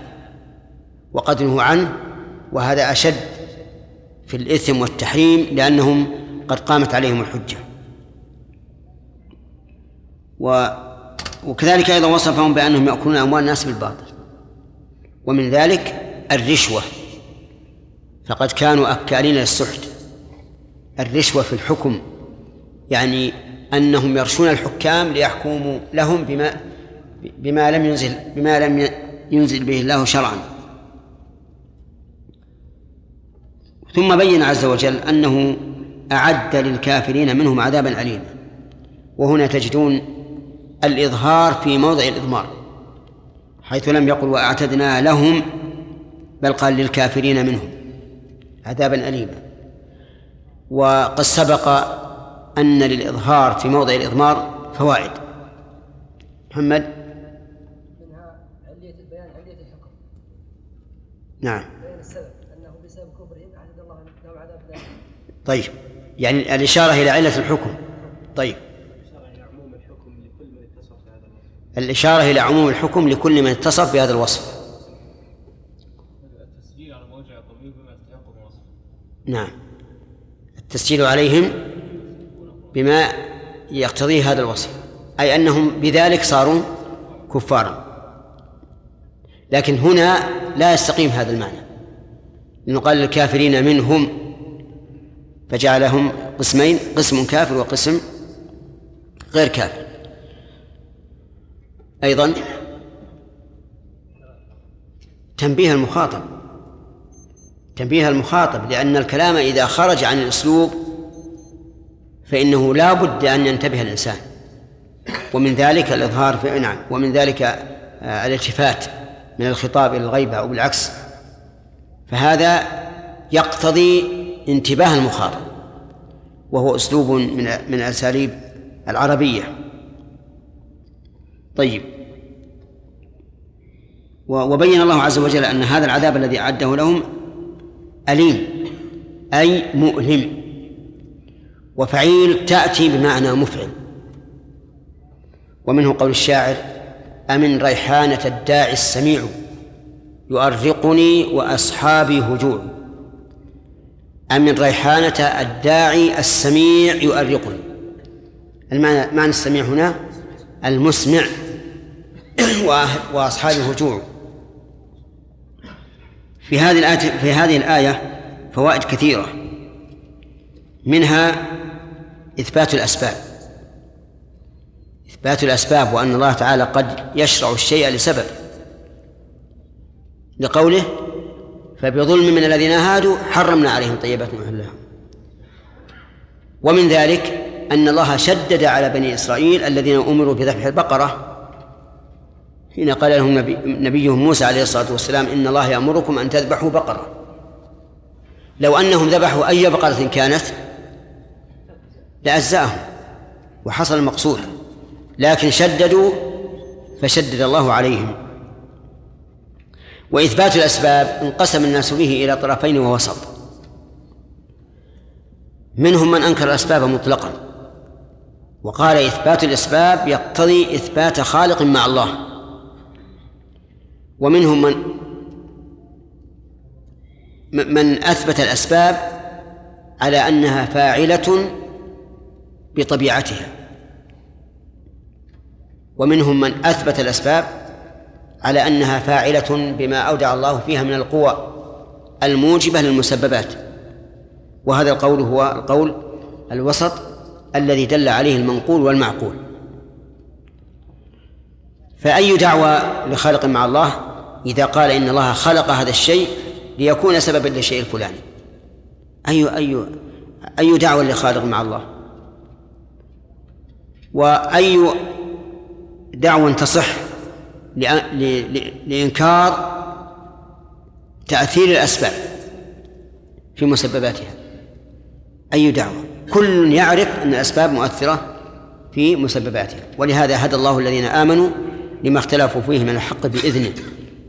نهوا عنه وهذا أشد في الإثم والتحريم لأنهم قد قامت عليهم الحجة. و وكذلك أيضا وصفهم بأنهم يأكلون أموال الناس بالباطل. ومن ذلك الرشوة. فقد كانوا أكالين للسحت. الرشوة في الحكم يعني أنهم يرشون الحكام ليحكموا لهم بما بما لم ينزل بما لم ينزل به الله شرعا. ثم بين عز وجل أنه أعد للكافرين منهم عذابا أليما. وهنا تجدون الإظهار في موضع الإضمار حيث لم يقل وأعتدنا لهم بل قال للكافرين منهم عذابا أليما. وقد سبق أن للإظهار في موضع الإضمار فوائد. محمد؟ منها علية البيان علية الحكم. نعم. بيان السبب أنه بسبب كفرهم أعد الله لهم عذاب طيب. يعني الإشارة إلى علة الحكم. طيب. إشارة إلى عموم الحكم لكل من اتصف بهذا الوصف. الإشارة إلى عموم الحكم لكل من اتصف بهذا الوصف. التسجيل على موجع الضمير بما يستحق من وصف نعم. التسجيل عليهم بما يقتضيه هذا الوصف. أي أنهم بذلك صاروا كفارا. لكن هنا لا يستقيم هذا المعنى. لأنه قال للكافرين منهم فجعلهم قسمين قسم كافر وقسم غير كافر. أيضا تنبيه المخاطب. تنبيه المخاطب لأن الكلام إذا خرج عن الأسلوب فإنه لا بد أن ينتبه الإنسان. ومن ذلك الإظهار في نعم ومن ذلك آه، الالتفات من الخطاب إلى الغيبة أو بالعكس. فهذا يقتضي انتباه المخاطب وهو أسلوب من من الأساليب العربية. طيب. وبين الله عز وجل أن هذا العذاب الذي أعده لهم أليم أي مؤلم. وفعيل تأتي بمعنى مفعل. ومنه قول الشاعر أمن ريحانة الداعي السميع يؤرقني وأصحابي هجوع. أمن ريحانة الداعي السميع يؤرقني. المعنى معنى السميع هنا المسمع وأصحابي هجوع. في هذه الآية في هذه الآية فوائد كثيرة. منها إثبات الأسباب. إثبات الأسباب وأن الله تعالى قد يشرع الشيء لسبب. لقوله فبظلم من الذين هادوا حرمنا عليهم طيبات محلها ومن ذلك أن الله شدد على بني إسرائيل الذين أمروا بذبح البقرة. حين قال لهم نبي نبيهم موسى عليه الصلاة والسلام إن الله يأمركم أن تذبحوا بقرة. لو أنهم ذبحوا أي بقرة كانت لأجزأهم وحصل المقصود. لكن شددوا فشدد الله عليهم. وإثبات الأسباب انقسم الناس به إلى طرفين ووسط. منهم من أنكر الأسباب مطلقا. وقال إثبات الأسباب يقتضي إثبات خالق مع الله. ومنهم من من أثبت الأسباب على أنها فاعلة بطبيعتها. ومنهم من أثبت الأسباب على أنها فاعلة بما أودع الله فيها من القوى الموجبة للمسببات. وهذا القول هو القول الوسط الذي دل عليه المنقول والمعقول. فأي دعوة لخالق مع الله إذا قال إن الله خلق هذا الشيء ليكون سببا للشيء الفلاني؟ أي أي أي دعوة لخالق مع الله؟ وأي دعوة تصح لإنكار تأثير الأسباب في مسبباتها. أي دعوة؟ كل يعرف أن الأسباب مؤثرة في مسبباتها. ولهذا هدى الله الذين آمنوا لما اختلفوا فيه من الحق بإذنه.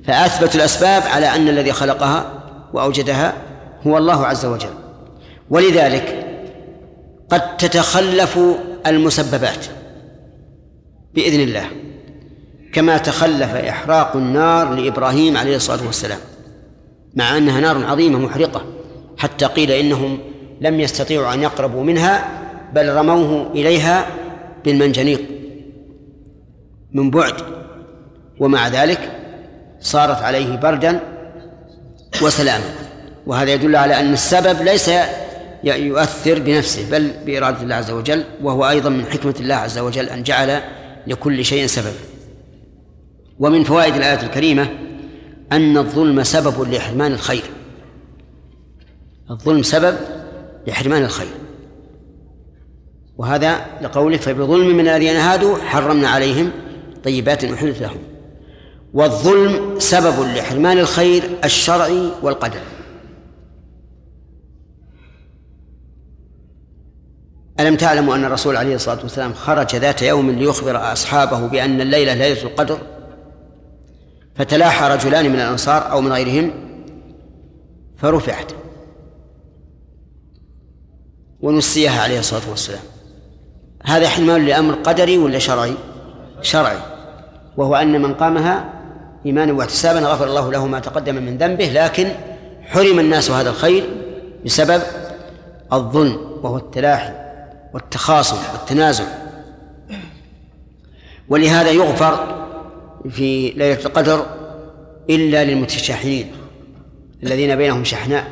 فأثبتوا الأسباب على أن الذي خلقها وأوجدها هو الله عز وجل. ولذلك قد تتخلف المسببات بإذن الله كما تخلف إحراق النار لإبراهيم عليه الصلاة والسلام مع أنها نار عظيمة محرقة حتى قيل إنهم لم يستطيعوا أن يقربوا منها بل رموه إليها بالمنجنيق من بعد ومع ذلك صارت عليه بردا وسلاما. وهذا يدل على أن السبب ليس يؤثر بنفسه بل بإرادة الله عز وجل وهو أيضا من حكمة الله عز وجل أن جعل لكل شيء سببا. ومن فوائد الآية الكريمة أن الظلم سبب لحرمان الخير. الظلم سبب لحرمان الخير. وهذا لقوله فبظلم من الذين هادوا حرمنا عليهم طيبات أحلت لهم. والظلم سبب لحرمان الخير الشرعي والقدري. ألم تعلموا أن الرسول عليه الصلاة والسلام خرج ذات يوم ليخبر أصحابه بأن الليلة ليلة القدر؟ فتلاحى رجلان من الأنصار أو من غيرهم فرفعت ونسيها عليه الصلاة والسلام. هذا حمال لأمر قدري ولا شرعي؟ شرعي. وهو أن من قامها إيمانا واحتسابا غفر الله له ما تقدم من ذنبه لكن حرم الناس هذا الخير بسبب الظلم وهو التلاحي. والتخاصم والتنازع ولهذا يغفر في ليلة القدر إلا للمتشحنين الذين بينهم شحناء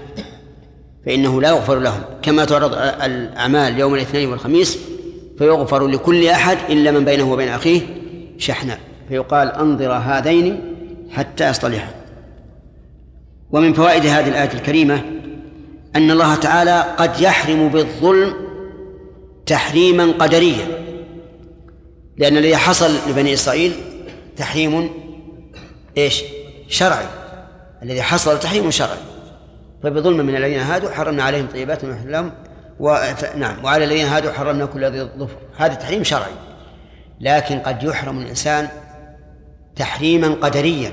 فإنه لا يغفر لهم. كما تعرض الأعمال يوم الاثنين والخميس فيغفر لكل أحد إلا من بينه وبين أخيه شحناء. فيقال أنظر هذين حتى يصطلحا. ومن فوائد هذه الآية الكريمة أن الله تعالى قد يحرم بالظلم تحريما قدريا. لأن الذي حصل لبني إسرائيل تحريم إيش؟ شرعي. الذي حصل تحريم شرعي. فبظلم من الذين هادوا حرمنا عليهم طيبات من لهم و... نعم وعلى الذين هادوا حرمنا كل ذي ظفر. هذا تحريم شرعي. لكن قد يحرم الإنسان تحريما قدريا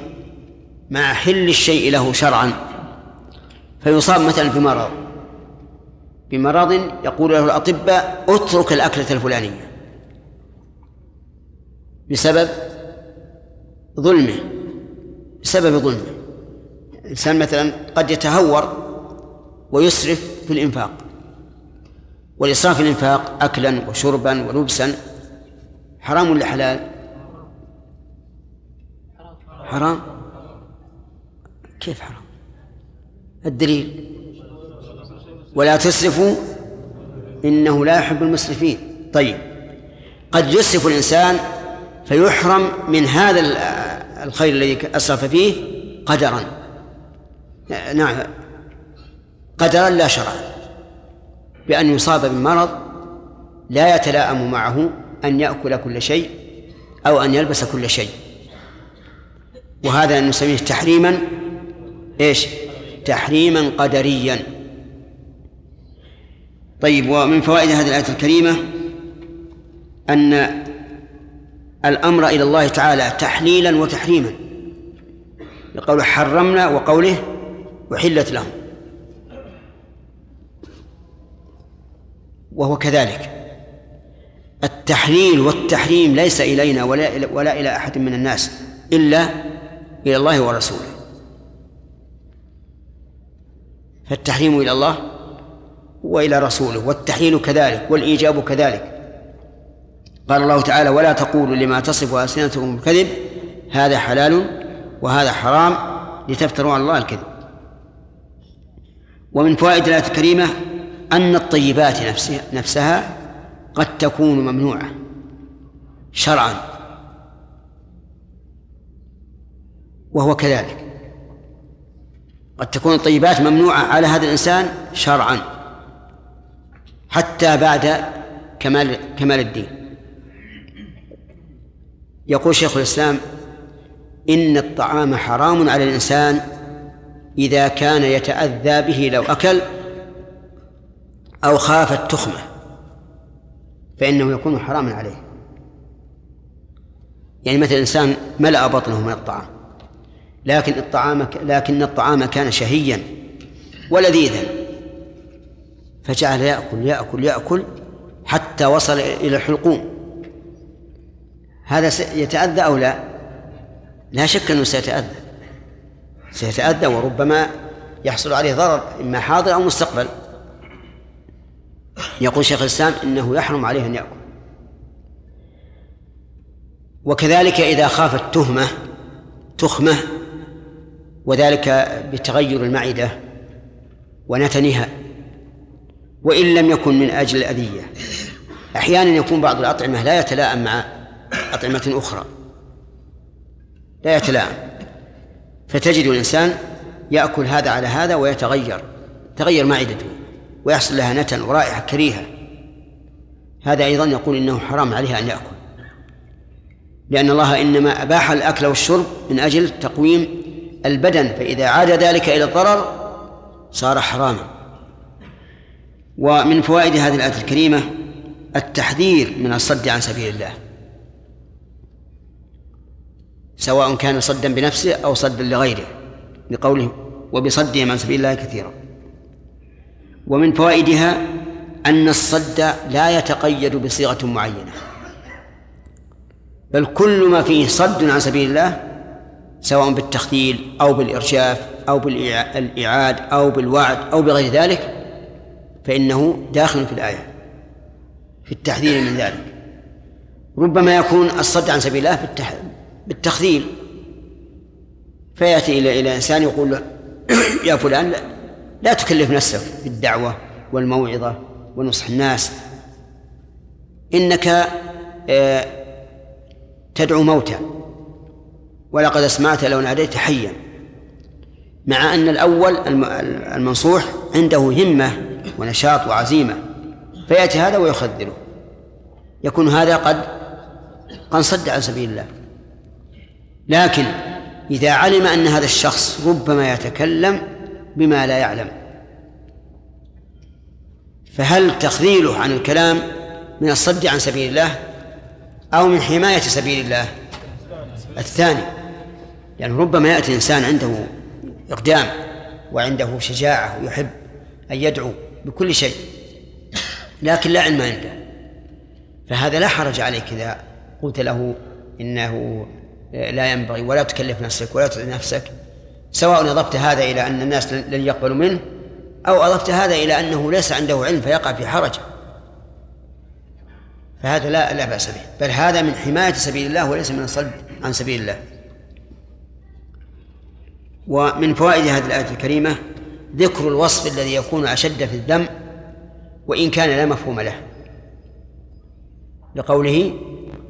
مع حل الشيء له شرعا. فيصاب مثلا بمرض بمرض يقول له الأطباء اترك الأكلة الفلانية. بسبب ظلمه بسبب ظلمه. الإنسان مثلا قد يتهور ويسرف في الإنفاق. والإسراف في الإنفاق أكلا وشربا ولبسا حرام ولا حلال؟ حرام. كيف حرام؟ الدليل. ولا تسرفوا إنه لا يحب المسرفين. طيب قد يسرف الإنسان فيحرم من هذا الخير الذي أسرف فيه قدرا. نعم قدرا لا شرعا بأن يصاب بمرض لا يتلائم معه أن يأكل كل شيء أو أن يلبس كل شيء. وهذا نسميه تحريما إيش؟ تحريما قدريا. طيب ومن فوائد هذه الآية الكريمة أن الأمر إلى الله تعالى تحليلا وتحريما لقوله حرمنا وقوله وحلت لهم. وهو كذلك. التحليل والتحريم ليس إلينا ولا ولا إلى أحد من الناس إلا إلى الله ورسوله. فالتحريم إلى الله وإلى رسوله والتحليل كذلك والإيجاب كذلك. قال الله تعالى ولا تقولوا لما تصف ألسنتكم الكذب هذا حلال وهذا حرام لتفتروا على الله الكذب. ومن فوائد الآية الكريمة أن الطيبات نفسها, نفسها قد تكون ممنوعة شرعا وهو كذلك. قد تكون الطيبات ممنوعة على هذا الإنسان شرعا. حتى بعد كمال كمال الدين. يقول شيخ الإسلام إن الطعام حرام على الإنسان إذا كان يتأذى به لو أكل أو خاف التخمة فإنه يكون حراما عليه. يعني مثل إنسان ملأ بطنه من الطعام لكن الطعام لكن الطعام كان شهيا ولذيذا. فجعل يأكل يأكل يأكل حتى وصل إلى الحلقوم. هذا يتأذى أو لا؟ لا شك أنه سيتأذى. سيتأذى وربما يحصل عليه ضرر إما حاضر أو مستقبل. يقول شيخ الإسلام إنه يحرم عليه أن يأكل. وكذلك إذا خاف التهمة تخمة وذلك بتغير المعدة ونتنها وإن لم يكن من أجل الأذية. أحيانا يكون بعض الأطعمة لا يتلائم مع أطعمة أخرى. لا يتلائم. فتجد الإنسان يأكل هذا على هذا ويتغير. تغير معدته ويحصل لها نتن ورائحة كريهة. هذا أيضا يقول إنه حرام عليه أن يأكل. لأن الله إنما أباح الأكل والشرب من أجل تقويم البدن. فإذا عاد ذلك إلى الضرر صار حراما. ومن فوائد هذه الآية الكريمة التحذير من الصد عن سبيل الله. سواء كان صدا بنفسه أو صدا لغيره لقوله وبصدهم عن سبيل الله كثيرا. ومن فوائدها أن الصد لا يتقيد بصيغة معينة بل كل ما فيه صد عن سبيل الله سواء بالتخذيل أو بالإرشاف أو بالإعاد أو بالوعد أو بغير ذلك فإنه داخل في الآية في التحذير من ذلك. ربما يكون الصد عن سبيل الله بالتخذيل. فيأتي إلى إلى إنسان يقول له يا فلان لا, لا تكلف نفسك بالدعوة والموعظة ونصح الناس. إنك آه، تدعو موتى. ولقد أسمعت لو ناديت حيا. مع أن الأول المنصوح عنده همة ونشاط وعزيمة فيأتي هذا ويخذله. يكون هذا قد قد صد عن سبيل الله. لكن إذا علم أن هذا الشخص ربما يتكلم بما لا يعلم فهل تخذيله عن الكلام من الصد عن سبيل الله أو من حماية سبيل الله؟ الثاني يعني ربما يأتي إنسان عنده إقدام وعنده شجاعة ويحب أن يدعو بكل شيء لكن لا علم عنده. فهذا لا حرج عليك إذا قلت له إنه لا ينبغي ولا تكلف نفسك ولا تطع نفسك سواء أضفت هذا إلى أن الناس لن يقبلوا منه أو أضفت هذا إلى أنه ليس عنده علم فيقع في حرج. فهذا لا لا بأس به. بل هذا من حماية سبيل الله وليس من الصد عن سبيل الله. ومن فوائد هذه الآية الكريمة ذكر الوصف الذي يكون أشد في الذم وإن كان لا مفهوم له. لقوله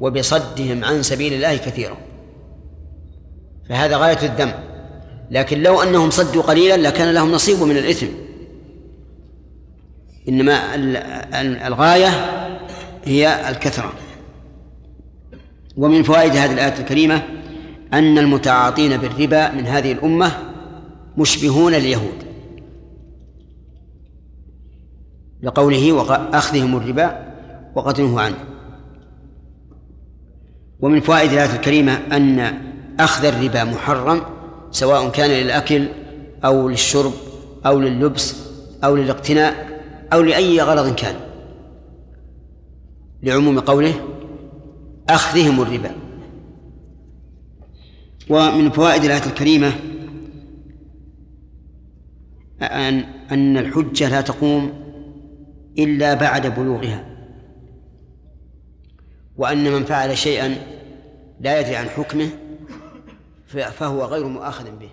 وبصدهم عن سبيل الله كثيرا فهذا غاية الذم لكن لو أنهم صدوا قليلا لكان لهم نصيب من الإثم. إنما الغاية هي الكثرة. ومن فوائد هذه الآية الكريمة أن المتعاطين بالربا من هذه الأمة مشبهون اليهود لقوله وأخذهم الربا وقد نهوا عنه. ومن فوائد الآية الكريمة أن أخذ الربا محرم سواء كان للأكل أو للشرب أو لللبس أو للاقتناء أو لأي غرض كان. لعموم قوله أخذهم الربا. ومن فوائد الآية الكريمة أن أن الحجة لا تقوم إلا بعد بلوغها. وأن من فعل شيئا لا يدري عن حكمه فهو غير مؤاخذ به.